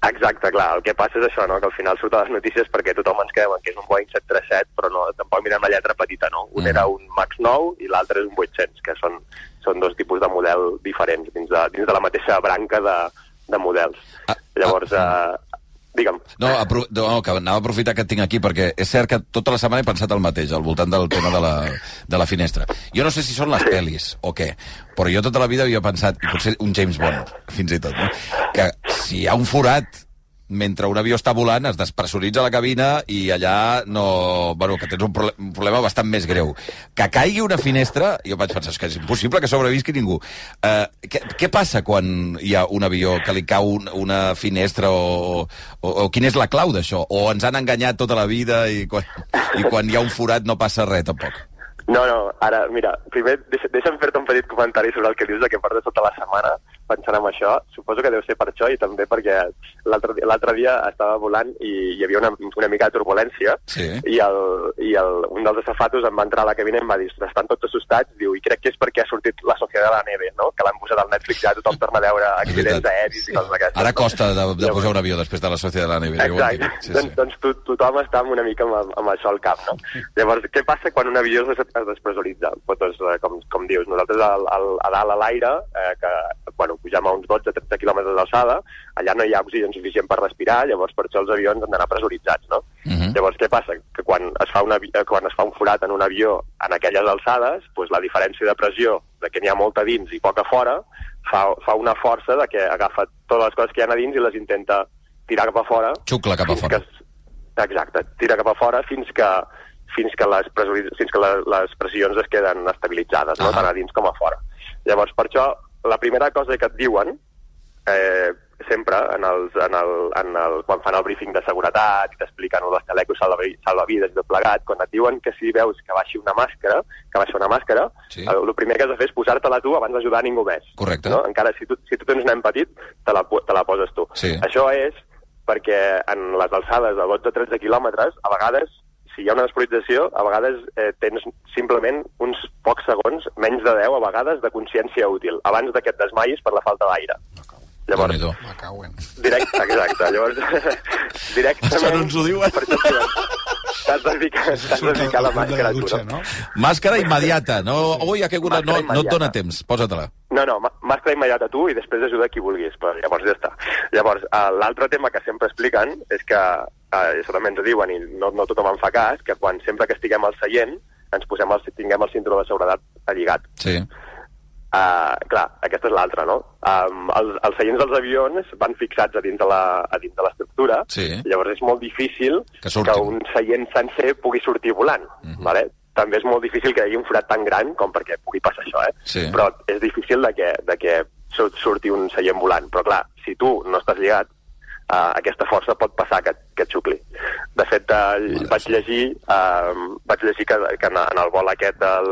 Exacte, clar. El que passa és això, no? que al final surt a les notícies perquè tothom ens quedem que és un Boeing 737, però no, tampoc mirem la lletra petita, no? Un mm. era un MAX 9 i l'altre és un 800, que són, són dos tipus de model diferents dins de, dins de la mateixa branca de, de models. Ah, Llavors, ah, eh, Digue'm. No, apro no, que anava a aprofitar que et tinc aquí, perquè és cert que tota la setmana he pensat el mateix, al voltant del tema de la, de la finestra. Jo no sé si són les pel·lis o què, però jo tota la vida havia pensat, i potser un James Bond, fins i tot, no? que si hi ha un forat mentre un avió està volant es despressuritza la cabina i allà no... Bueno, que tens un, proble un problema bastant més greu. Que caigui una finestra, jo vaig pensar que és impossible que sobrevisqui ningú. Uh, què, què passa quan hi ha un avió que li cau un, una finestra o, o, o quina és la clau d'això? O ens han enganyat tota la vida i quan, i quan hi ha un forat no passa res tampoc? No, no, ara, mira, primer deixa, deixa'm fer-te un petit comentari sobre el que dius de que portes tota la setmana pensant en això. Suposo que deu ser per això i també perquè l'altre dia estava volant i hi havia una, una mica de turbulència sí. i, el, i el, un dels asafatos em va entrar a la cabina i em va dir estan tots assustats, diu, i crec que és perquè ha sortit la Societat de la Neve, no? que l'han posat al Netflix ja tothom torna a veure accidents aèris i coses d'aquestes. Ara costa de, de posar un avió després de la Societat de la Neve. Exacte, sí, sí. doncs, doncs to, tothom està una mica amb, amb això al cap. No? Llavors, què passa quan un avió es, es despressuritza? Pues, doncs, com, com dius, nosaltres al, al, a dalt a l'aire, eh, que bueno, pujam a uns 12-13 quilòmetres d'alçada, allà no hi ha oxigen suficient per respirar, llavors per això els avions han d'anar pressuritzats, no? Uh -huh. Llavors, què passa? Que quan es, fa una, quan es fa un forat en un avió en aquelles alçades, doncs la diferència de pressió de que n'hi ha molta dins i poca fora fa, fa una força de que agafa totes les coses que hi ha a dins i les intenta tirar cap a fora. Xucla cap a fora. Que, exacte, tira cap a fora fins que fins que les, fins que les, les pressions es queden estabilitzades, no? tant a dins com a fora. Llavors, per això, la primera cosa que et diuen, eh, sempre, en els, en el, en el, quan fan el briefing de seguretat i t'expliquen els telecos salvavides i tot plegat, quan et diuen que si veus que baixi una màscara, que baixa una màscara, sí. el, el primer que has de fer és posar-te-la tu abans d'ajudar ningú més. Correcte. No? Encara si tu, si tu tens un nen petit, te la, te la poses tu. Sí. Això és perquè en les alçades de 12-13 quilòmetres, a vegades si hi ha una despolització, a vegades eh, tens simplement uns pocs segons, menys de 10 a vegades, de consciència útil, abans de que et desmaies per la falta d'aire. Llavors, directe, exacte. Llavors, directament... Això no ens ho diuen. T'has de ficar, de ficar la màscara tu, no? Màscara immediata, no? Ui, ha caigut, no, no et dona temps, posa-te-la. No, no, màscara immediata tu i després ajuda qui vulguis, però llavors ja està. Llavors, uh, l'altre tema que sempre expliquen és que, uh, això també ens ho diuen i no, no tothom en fa cas, que quan sempre que estiguem al seient ens posem el, tinguem el cinturó de seguretat alligat. Sí. Uh, clar, aquesta és l'altra, no? Um, els, els seients dels avions van fixats a dins de la, a dins de l'estructura, sí. llavors és molt difícil que, que un seient sencer pugui sortir volant, uh -huh. vale? També és molt difícil que hi hagi un forat tan gran com perquè pugui passar això, eh? Sí. Però és difícil de que, de que surti un seient volant. Però clar, si tu no estàs lligat, uh, aquesta força pot passar que, que et xucli. De fet, uh, vaig llegir, uh, vaig llegir que, que en, en el vol aquest del,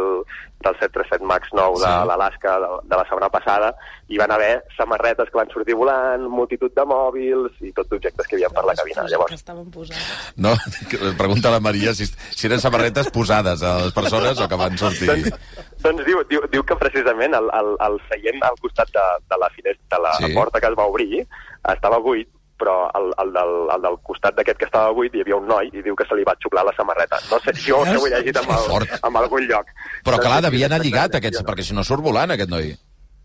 del 737 MAX 9 de sí. l'Alaska de, de la setmana passada, hi van haver samarretes que van sortir volant, multitud de mòbils i tot d'objectes que hi havia per la cabina. Llavors... estaven posades. No, pregunta la Maria si, si eren samarretes posades a les persones o que van sortir... doncs, doncs diu, diu, diu que precisament el, el, el seient al costat de, de la finestra, de la sí. porta que es va obrir, estava buit, però el, el, del, el del costat d'aquest que estava buit hi havia un noi i diu que se li va xuclar la samarreta. No sé, jo que ho he llegit en, el, en algun lloc. Però clar, devia anar lligat, aquests, perquè si no surt volant, aquest noi.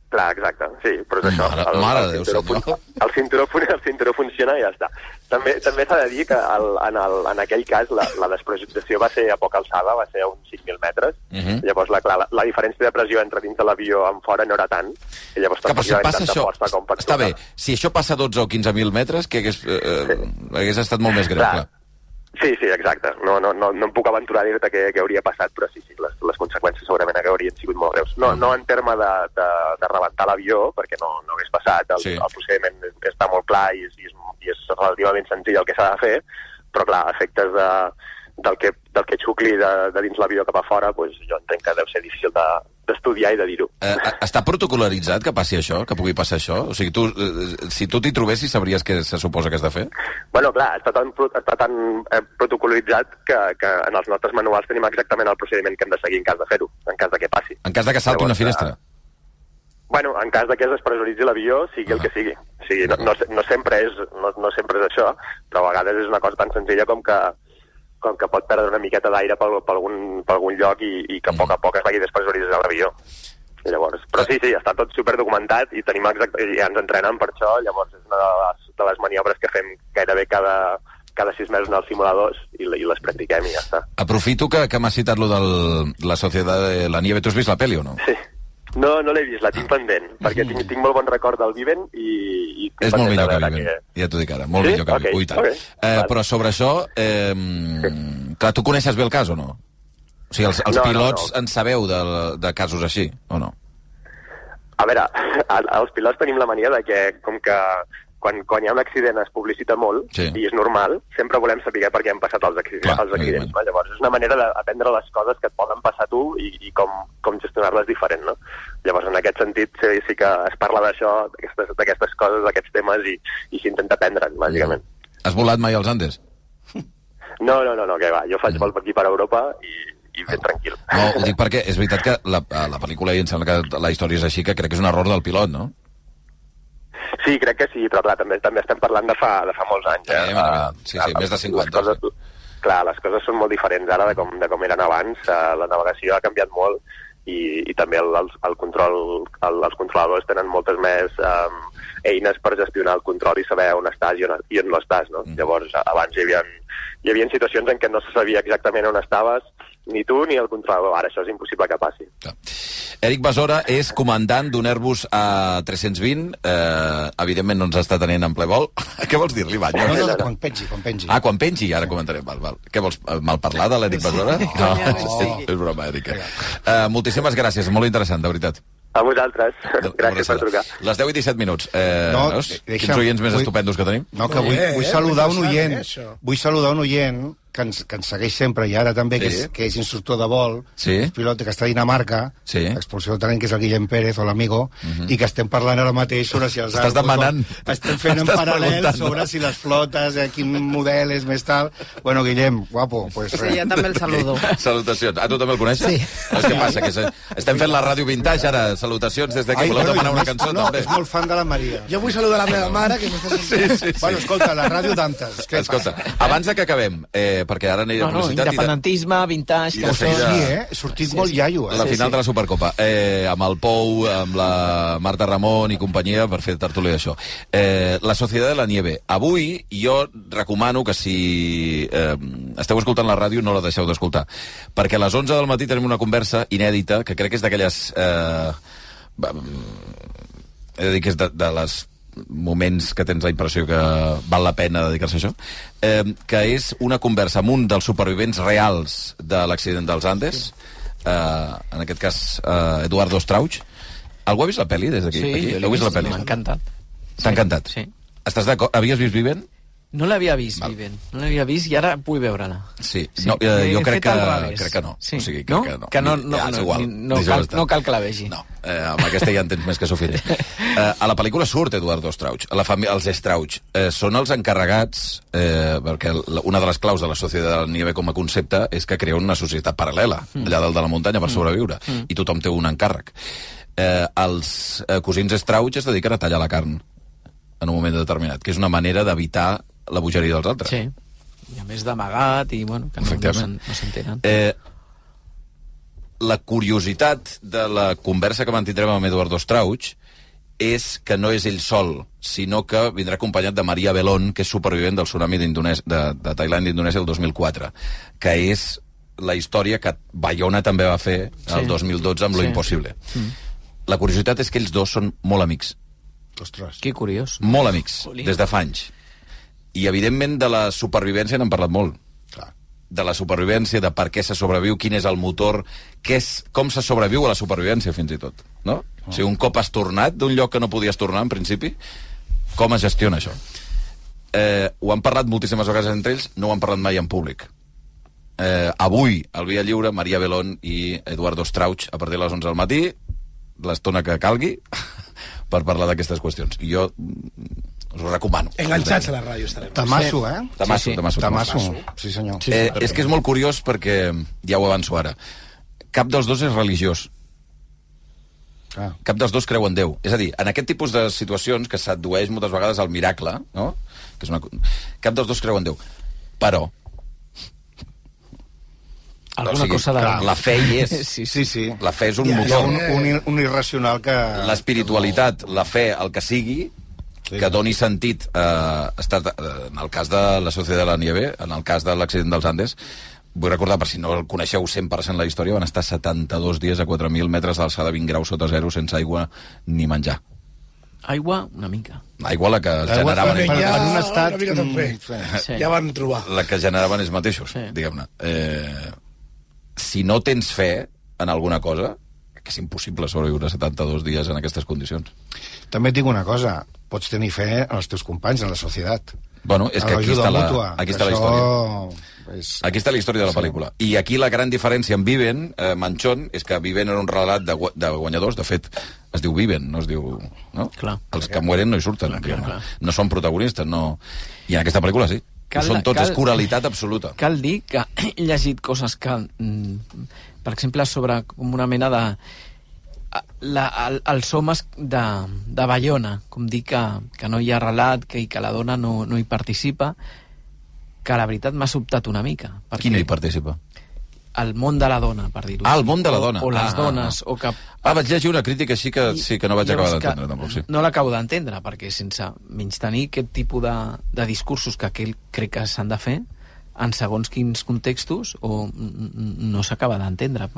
Clar, exacte, sí, però és això. Mare, el, mare el, el, cinturó, Déu, el, cinturó, el cinturó funciona i ja està. També també s'ha de dir que el, en, el, en aquell cas la, la despressurització va ser a poca alçada, va ser a uns 5.000 metres. Uh -huh. Llavors, la, clar, la, la diferència de pressió entre dins de l'avió en fora no era tant. I llavors que, si passa això, força com per està bé, si això passa a 12 o 15.000 metres, que hagués, eh, sí. hagués estat molt més greu, clar. clar. Sí, sí, exacte. No, no, no, no em puc aventurar a dir-te què, què hauria passat, però sí, sí, les, les conseqüències segurament haurien sigut molt greus. No, no en terme de, de, de rebentar l'avió, perquè no, no hagués passat, el, Sí. el procediment està molt clar i és, i és, i és relativament senzill el que s'ha de fer, però clar, efectes de, del, que, del que xucli de, de dins l'avió cap a fora, pues, jo entenc que deu ser difícil de, d'estudiar i de dir-ho. Eh, està protocolaritzat que passi això, que pugui passar això? O sigui, tu, eh, si tu t'hi trobessis, sabries què se suposa que has de fer? Bueno, clar, està tan, està tan eh, protocolaritzat que, que en els nostres manuals tenim exactament el procediment que hem de seguir en cas de fer-ho, en cas de que passi. En cas de que salti una Llavors, finestra? Bueno, en cas de que es despressuritzi l'avió, sigui el que sigui. O sigui, no, no, no, sempre és, no, no sempre és això, però a vegades és una cosa tan senzilla com que com que pot perdre una miqueta d'aire per, per, algun, per algun lloc i, i que a poc a poc es vagi despressuritzant l'avió. Llavors, però sí, sí, està tot super documentat i tenim exacte, i ja ens entrenen per això, llavors és una de les, de les maniobres que fem gairebé cada, cada sis mesos en els simuladors i, i les practiquem i ja està. Aprofito que, que m'has citat lo de la Societat de la Nieve. Tu has vist la pel·li o no? Sí. No, no l'he vist, la tinc pendent, perquè tinc, tinc molt bon record del Viven i... i És molt millor que Viven, ja t'ho dic ara, molt Sí? millor que Ok, Viven. Ui, tant. ok, Eh, però sobre això, eh, clar, tu coneixes bé el cas o no? O sigui, els, els No, no, pilots en sabeu de, de casos així, o no? A veure, els pilots tenim la mania de que, com que quan, quan hi ha un accident es publicita molt, Sí. i és normal, sempre volem saber per què han passat els accidents. Clar, els accidents no? Llavors, és una manera d'aprendre les coses que et poden passar a tu i, i com, com gestionar-les diferent, no? Llavors, en aquest sentit, sí, sí que es parla d'això, d'aquestes coses, d'aquests temes, i, i s'intenta aprendre'n, bàsicament. Has volat mai als Andes? No, no, no, no, que va. Jo faig vol aquí per Europa i, i ben tranquil. No, ho dic perquè és veritat que la, la pel·lícula i em sembla que la història és així, que crec que és un error del pilot, no? Sí, crec que sí, però clar, també, també estem parlant de fa, de fa molts anys. Eh? evidentment. Sí, sí, més de 50. Les coses, clar, les coses són molt diferents ara de com, de com eren abans. Uh, la navegació ha canviat molt i, i també el, el, el control, el, els controladors tenen moltes més um, eines per gestionar el control i saber on estàs i on, i on no estàs. No? Mm. Llavors, abans hi havia, hi havia situacions en què no se sabia exactament on estaves, ni tu ni el controlador. Ara això és impossible que passi. Eric Besora és comandant d'un Airbus A320. Eh, evidentment no ens està tenint en ple vol. Què vols dir-li, Banya? No, no, no, quan pengi, quan pengi. Ah, quan pengi, ara comentarem. Val, val. Què vols, eh, mal parlar de l'Eric Besora? No, és, és broma, Eric. Uh, moltíssimes gràcies, molt interessant, de veritat. A vosaltres. Gràcies per trucar. Les 10 i 17 minuts. Eh, No, veus? deixa'm- Quins oients més vull- estupendos que tenim? No, que vull, eh? saludar Vull un que oient, vull saludar un oient que ens, que ens segueix sempre i ara també, que, Sí. és, que és instructor de vol, Sí. és pilot que està a Dinamarca, Sí. expulsió de talent, que és el Guillem Pérez, o l'amigo, i que estem parlant ara mateix sobre si els Estàs demanant. Estem fent en paral·lel sobre si les flotes, eh, quin model és més tal... Bueno, Guillem, guapo, pues Sí, jo també el saludo. Salutacions. Ah, tu també el coneixes? Sí. Saps què passa? Que se- estem fent la ràdio vintage ara. Salutacions des d'aquí. Voleu demanar una cançó, no, també? és molt fan de la Maria. Jo vull saludar la meva mare, que m'està sentint. Sí, sí, sí. Bueno, escolta, la ràdio d'Antes, què Escolta, abans de que acabem, eh, perquè ara aniré No, a no, publicitat i de, independentisme, vintage... i de que seguida- Sí, eh? Sortit Sí, molt sí. iaio, eh? la Sí, final sí. de la Supercopa, eh, amb el Pou, amb la Marta Ramon i companyia per fer tertúlia d'això. Eh, la Societat de la Nieve. Avui jo recomano que si eh, esteu escoltant la ràdio no la deixeu d'escoltar, perquè a les 11 del matí tenim una conversa inèdita que crec que és d'aquelles... Eh, va, he de dir que és de, de les moments que tens la impressió que val la pena dedicar-se a això, eh, que és una conversa amb un dels supervivents reals de l'accident dels Andes, eh, en aquest cas eh, Eduardo Strauch. Algú ha vist la pel·li des d'aquí? Sí, Aquí? Heu vist la pel·li? m'ha encantat. T'ha encantat? Sí. Estàs d'acord? Havies vist Viven? No l'havia vist, Viven. No l'havia vist i ara vull veure-la. Sí. Sí, no, eh, he jo crec que, crec que no. Sí. O sigui, crec No? que no. Que no- no- ja, no- igual. no Deixa-ho cal- no cal que la vegi. No, eh, amb aquesta ja en tens més que suficient. Eh, a la pel·lícula surt Eduardo Strauch. La els Strauch eh, són els encarregats, eh, perquè una de les claus de la Societat de la Nieve com a concepte és que crea una societat paral·lela, Mm. allà dalt de la muntanya, per sobreviure. Mm. I tothom té un encàrrec. Eh, els eh, cosins Strauch es dediquen a tallar la carn en un moment determinat, que és una manera d'evitar la bogeria dels altres. Sí. I a més d'amagat i, bueno, que no, no s'entenen. Eh, la curiositat de la conversa que mantindrem amb Eduardo Strauch és que no és ell sol, sinó que vindrà acompanyat de Maria Belón, que és supervivent del tsunami de, de Tailàndia i Indonèsia el 2004, que és la història que Bayona també va fer el Sí. 2012 amb Lo Sí. Impossible. Mm. La curiositat és que ells dos són molt amics. Ostres. Que curiós. Molt amics, Jolín. des de fa anys. I, evidentment, de la supervivència n'han parlat molt. Clar. De la supervivència, de per què se sobreviu, quin és el motor, què és, com se sobreviu a la supervivència, fins i tot. No? O sigui, un cop has tornat d'un lloc que no podies tornar, en principi, com es gestiona això? eh, ho han parlat moltíssimes vegades entre ells, no ho han parlat mai en públic. Eh, avui, al Via Lliure, Maria Belón i Eduardo Strauch, a partir de les 11 del matí, l'estona que calgui, per parlar d'aquestes qüestions. I jo us ho recomano. Enganxats a la ràdio estarem. Tamasso, eh? Tamasso, Sí, sí. tamasso, Tamasso. Sí, senyor. Sí, eh, és que és molt curiós perquè, ja ho avanço ara, cap dels dos és religiós. Ah. Cap dels dos creu en Déu. És a dir, en aquest tipus de situacions que s'addueix moltes vegades al miracle, no? que és una... cap dels dos creu en Déu. Però Alguna cosa de- La fe hi és. Sí, sí, sí. La fe és un ha motor. un, un, un irracional que... L'espiritualitat, la fe, el que sigui, que doni sentit eh, ha estat, eh, en el cas de la Societat de la Nieve, en el cas de l'accident dels Andes, vull recordar, per si no el coneixeu 100% la història, van estar 72 dies a 4.000 metres d'alçada, 20 graus sota zero, sense aigua ni menjar. Aigua, una mica. Aigua la que Aigua, generaven ja- mateixos. en un estat, una mica mm, Sí. Ja van trobar. La que generaven ells mateixos, sí. diguem-ne. Eh, si no tens fe en alguna cosa, és impossible sobreviure 72 dies en aquestes condicions. També et dic una cosa, pots tenir fe en els teus companys, en la societat. Bueno, és que aquí està, la, mútua, aquí està la història. És... Aquí està la història de la pel·lícula. I aquí la gran diferència amb Viven, eh, Manchón, és que Viven era un relat de, gua- de guanyadors. De fet, es diu Viven, no es diu... No? Clar. Els que mueren no hi surten. Clar, clar, No són protagonistes, no... I en aquesta pel·lícula sí. Cal- Cal, són tots, cal- és coralitat absoluta. Cal dir que he llegit coses que, mm, per exemple, sobre com una mena de... La, el, els homes de, de Bayona, com dir que, que no hi ha relat, que, i que la dona no, no hi participa, que la veritat m'ha sobtat una mica. Qui no hi participa? El món de la dona, per dir-ho Ah, el món de la dona. O, o les Ah, ah, dones, ah. o que Ah, vaig llegir una crítica així que sí que no vaig acabar d'entendre tampoc, sí. No l'acabo d'entendre, perquè sense menys tenir aquest tipus de, de discursos que aquell crec que s'han de fer, en segons quins contextos, o no s'acaba d'entendre.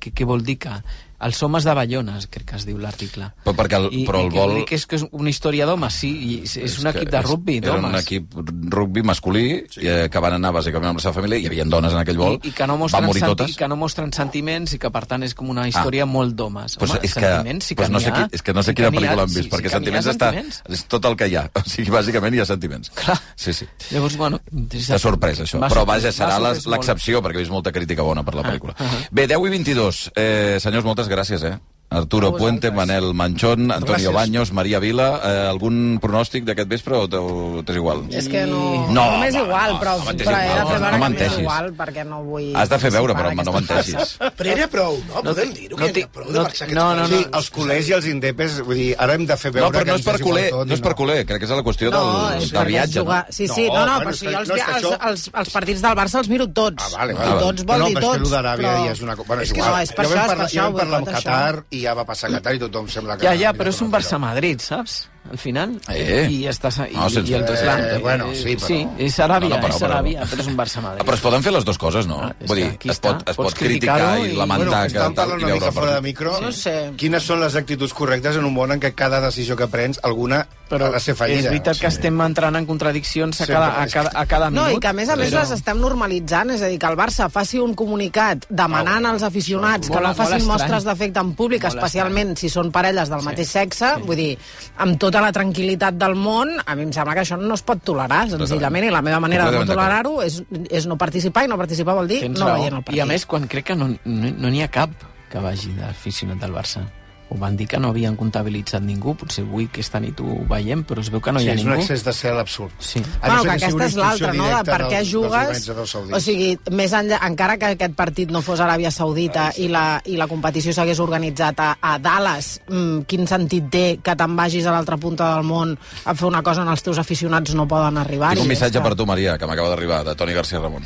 Què, què vol dir que els homes de Bayona, crec que es diu l'article. Però perquè el- I, però el i vol que és, que és una història d'homes, sí, i és, és un que equip de rugby Era un d'homes. equip rugby masculí sí. eh, que van anar bàsicament amb la seva família, hi havia dones en aquell vol, I, i que no van morir senti- totes. que no mostren sentiments i que per tant és com una història molt d'homes. Pues Home, és que, sentiments sí que pues no sé, qui, és que no sé sí que quina pel·lícula han sí, vist, sí perquè que ha sentiments està... sentiments. És tot el que hi ha. O sigui, bàsicament hi ha sentiments. Clar. Sí, sí. Llavors, bueno... T'ha sorprès, això. Però vaja, serà l'excepció, perquè he vist molta crítica bona per la pel·lícula. ah, ah. Bé, 10 i 22. Eh, senyors, moltes gràcies, eh? Arturo. Puente, Manel Manchón, Antonio Gràcies. Baños, Maria Vila... Eh, algun pronòstic d'aquest vespre o t'és igual? És que no... No, m'és home, igual, no, però, no però he de igual, fer no m'és menteixis. igual, perquè no vull... Has de fer veure, però no menteixis. Però era prou, no? Podem dir-ho, que era prou de marxar aquests no, no, coses. Sí, els culers i els indepes, vull dir, ara hem de fer veure No, però que no és per culer, no és per culer, crec que és la qüestió No, del, viatge. jugar... No? Sí, sí, no, no, però si els, no, els, els, els partits del Barça els miro tots. Ah, vale, I vale. tots vol no, dir però és que tots. ja és una cosa... Bueno, és És que igual. no, és per ja això, vam és per parlar, amb tot això. Qatar i ja va passar a Qatar i tothom sembla que... Ja, ja, però és un Barça-Madrid, saps? Al final. Eh. I ja està... I, No, sense- i el, eh, bueno, sí, però- Sí, és Aràbia, No, no, però- és però- Aràbia, però és un Barça-Madrid. Ah, Però es poden fer les dues coses, no? Ah, Vull dir, es pot, es pot criticar i i- lamentar Bueno, tal, parlant i una mica fora de micro. No sé. Quines són les actituds correctes en un món en què cada decisió que prens, alguna però ha de ser fallida? és veritat que estem entrant en contradiccions a cada, a cada, a cada No, minut. i que a més a més però- les estem normalitzant, és a dir, que el Barça faci un comunicat demanant als aficionats que no facin mostres d'afecte en públic, Molt especialment si són parelles del mateix sexe, vull dir, amb tota la tranquil·litat del món, a mi em sembla que això no es pot tolerar, senzillament, i la meva manera de no tolerar-ho és, és no participar, i no participar vol dir Tens no veient el partit. I a més, quan crec que no n'hi no, n'hi ha cap que vagi d'aficionat del Barça. Ho van dir que no havien comptabilitzat ningú, potser avui aquesta nit ho veiem, però es veu que no sí, hi ha és ningú. un excés de cel absurd. Sí. A Bueno, no que que aquesta és l'altra, no? De per què jugues... O sigui, més enllà, encara que aquest partit no fos Aràbia Saudita i la, i la competició s'hagués organitzat a, a Dallas, mm, quin sentit té que te'n vagis a l'altra punta del món a fer una cosa on els teus aficionats no poden arribar? Tinc un missatge per tu, Maria, que m'acaba d'arribar, de Toni García Ramon.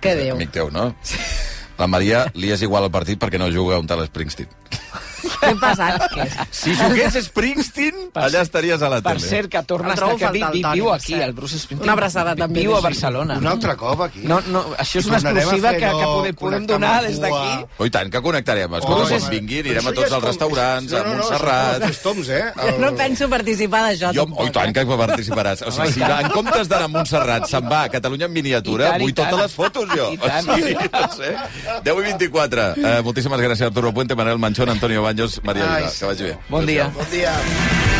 Què diu? Amic teu, no? La Maria li és igual al partit perquè no juga un tal Springsteen. Què ha passat? Què? Si jugués Springsteen, allà estaries a la Per tele. cert, que torna a estar... Que vi, vi, viu per aquí, cert. el Bruce Springsteen. Una abraçada també Viu a. Barcelona. Un altre cop aquí? No, no, això és una exclusiva que, que podem, podem donar des d'aquí. Oh, i tant, que connectarem. Oh, quan home. vingui, anirem a tots és els restaurants, no, a no, no, Montserrat... els toms, eh? Jo no penso participar d'això, Jo, oh, i tant que participaràs. O sigui, si en comptes d'anar a Montserrat se'n va a Catalunya en miniatura, vull totes les fotos jo. I tant. O sigui, no sé. 10 i 24. Uh, moltíssimes gràcies, Arturo Puente, Manel Manchón, Antonio Baños, Maria Vila. Que vagi bé. Bon dia. Bon dia.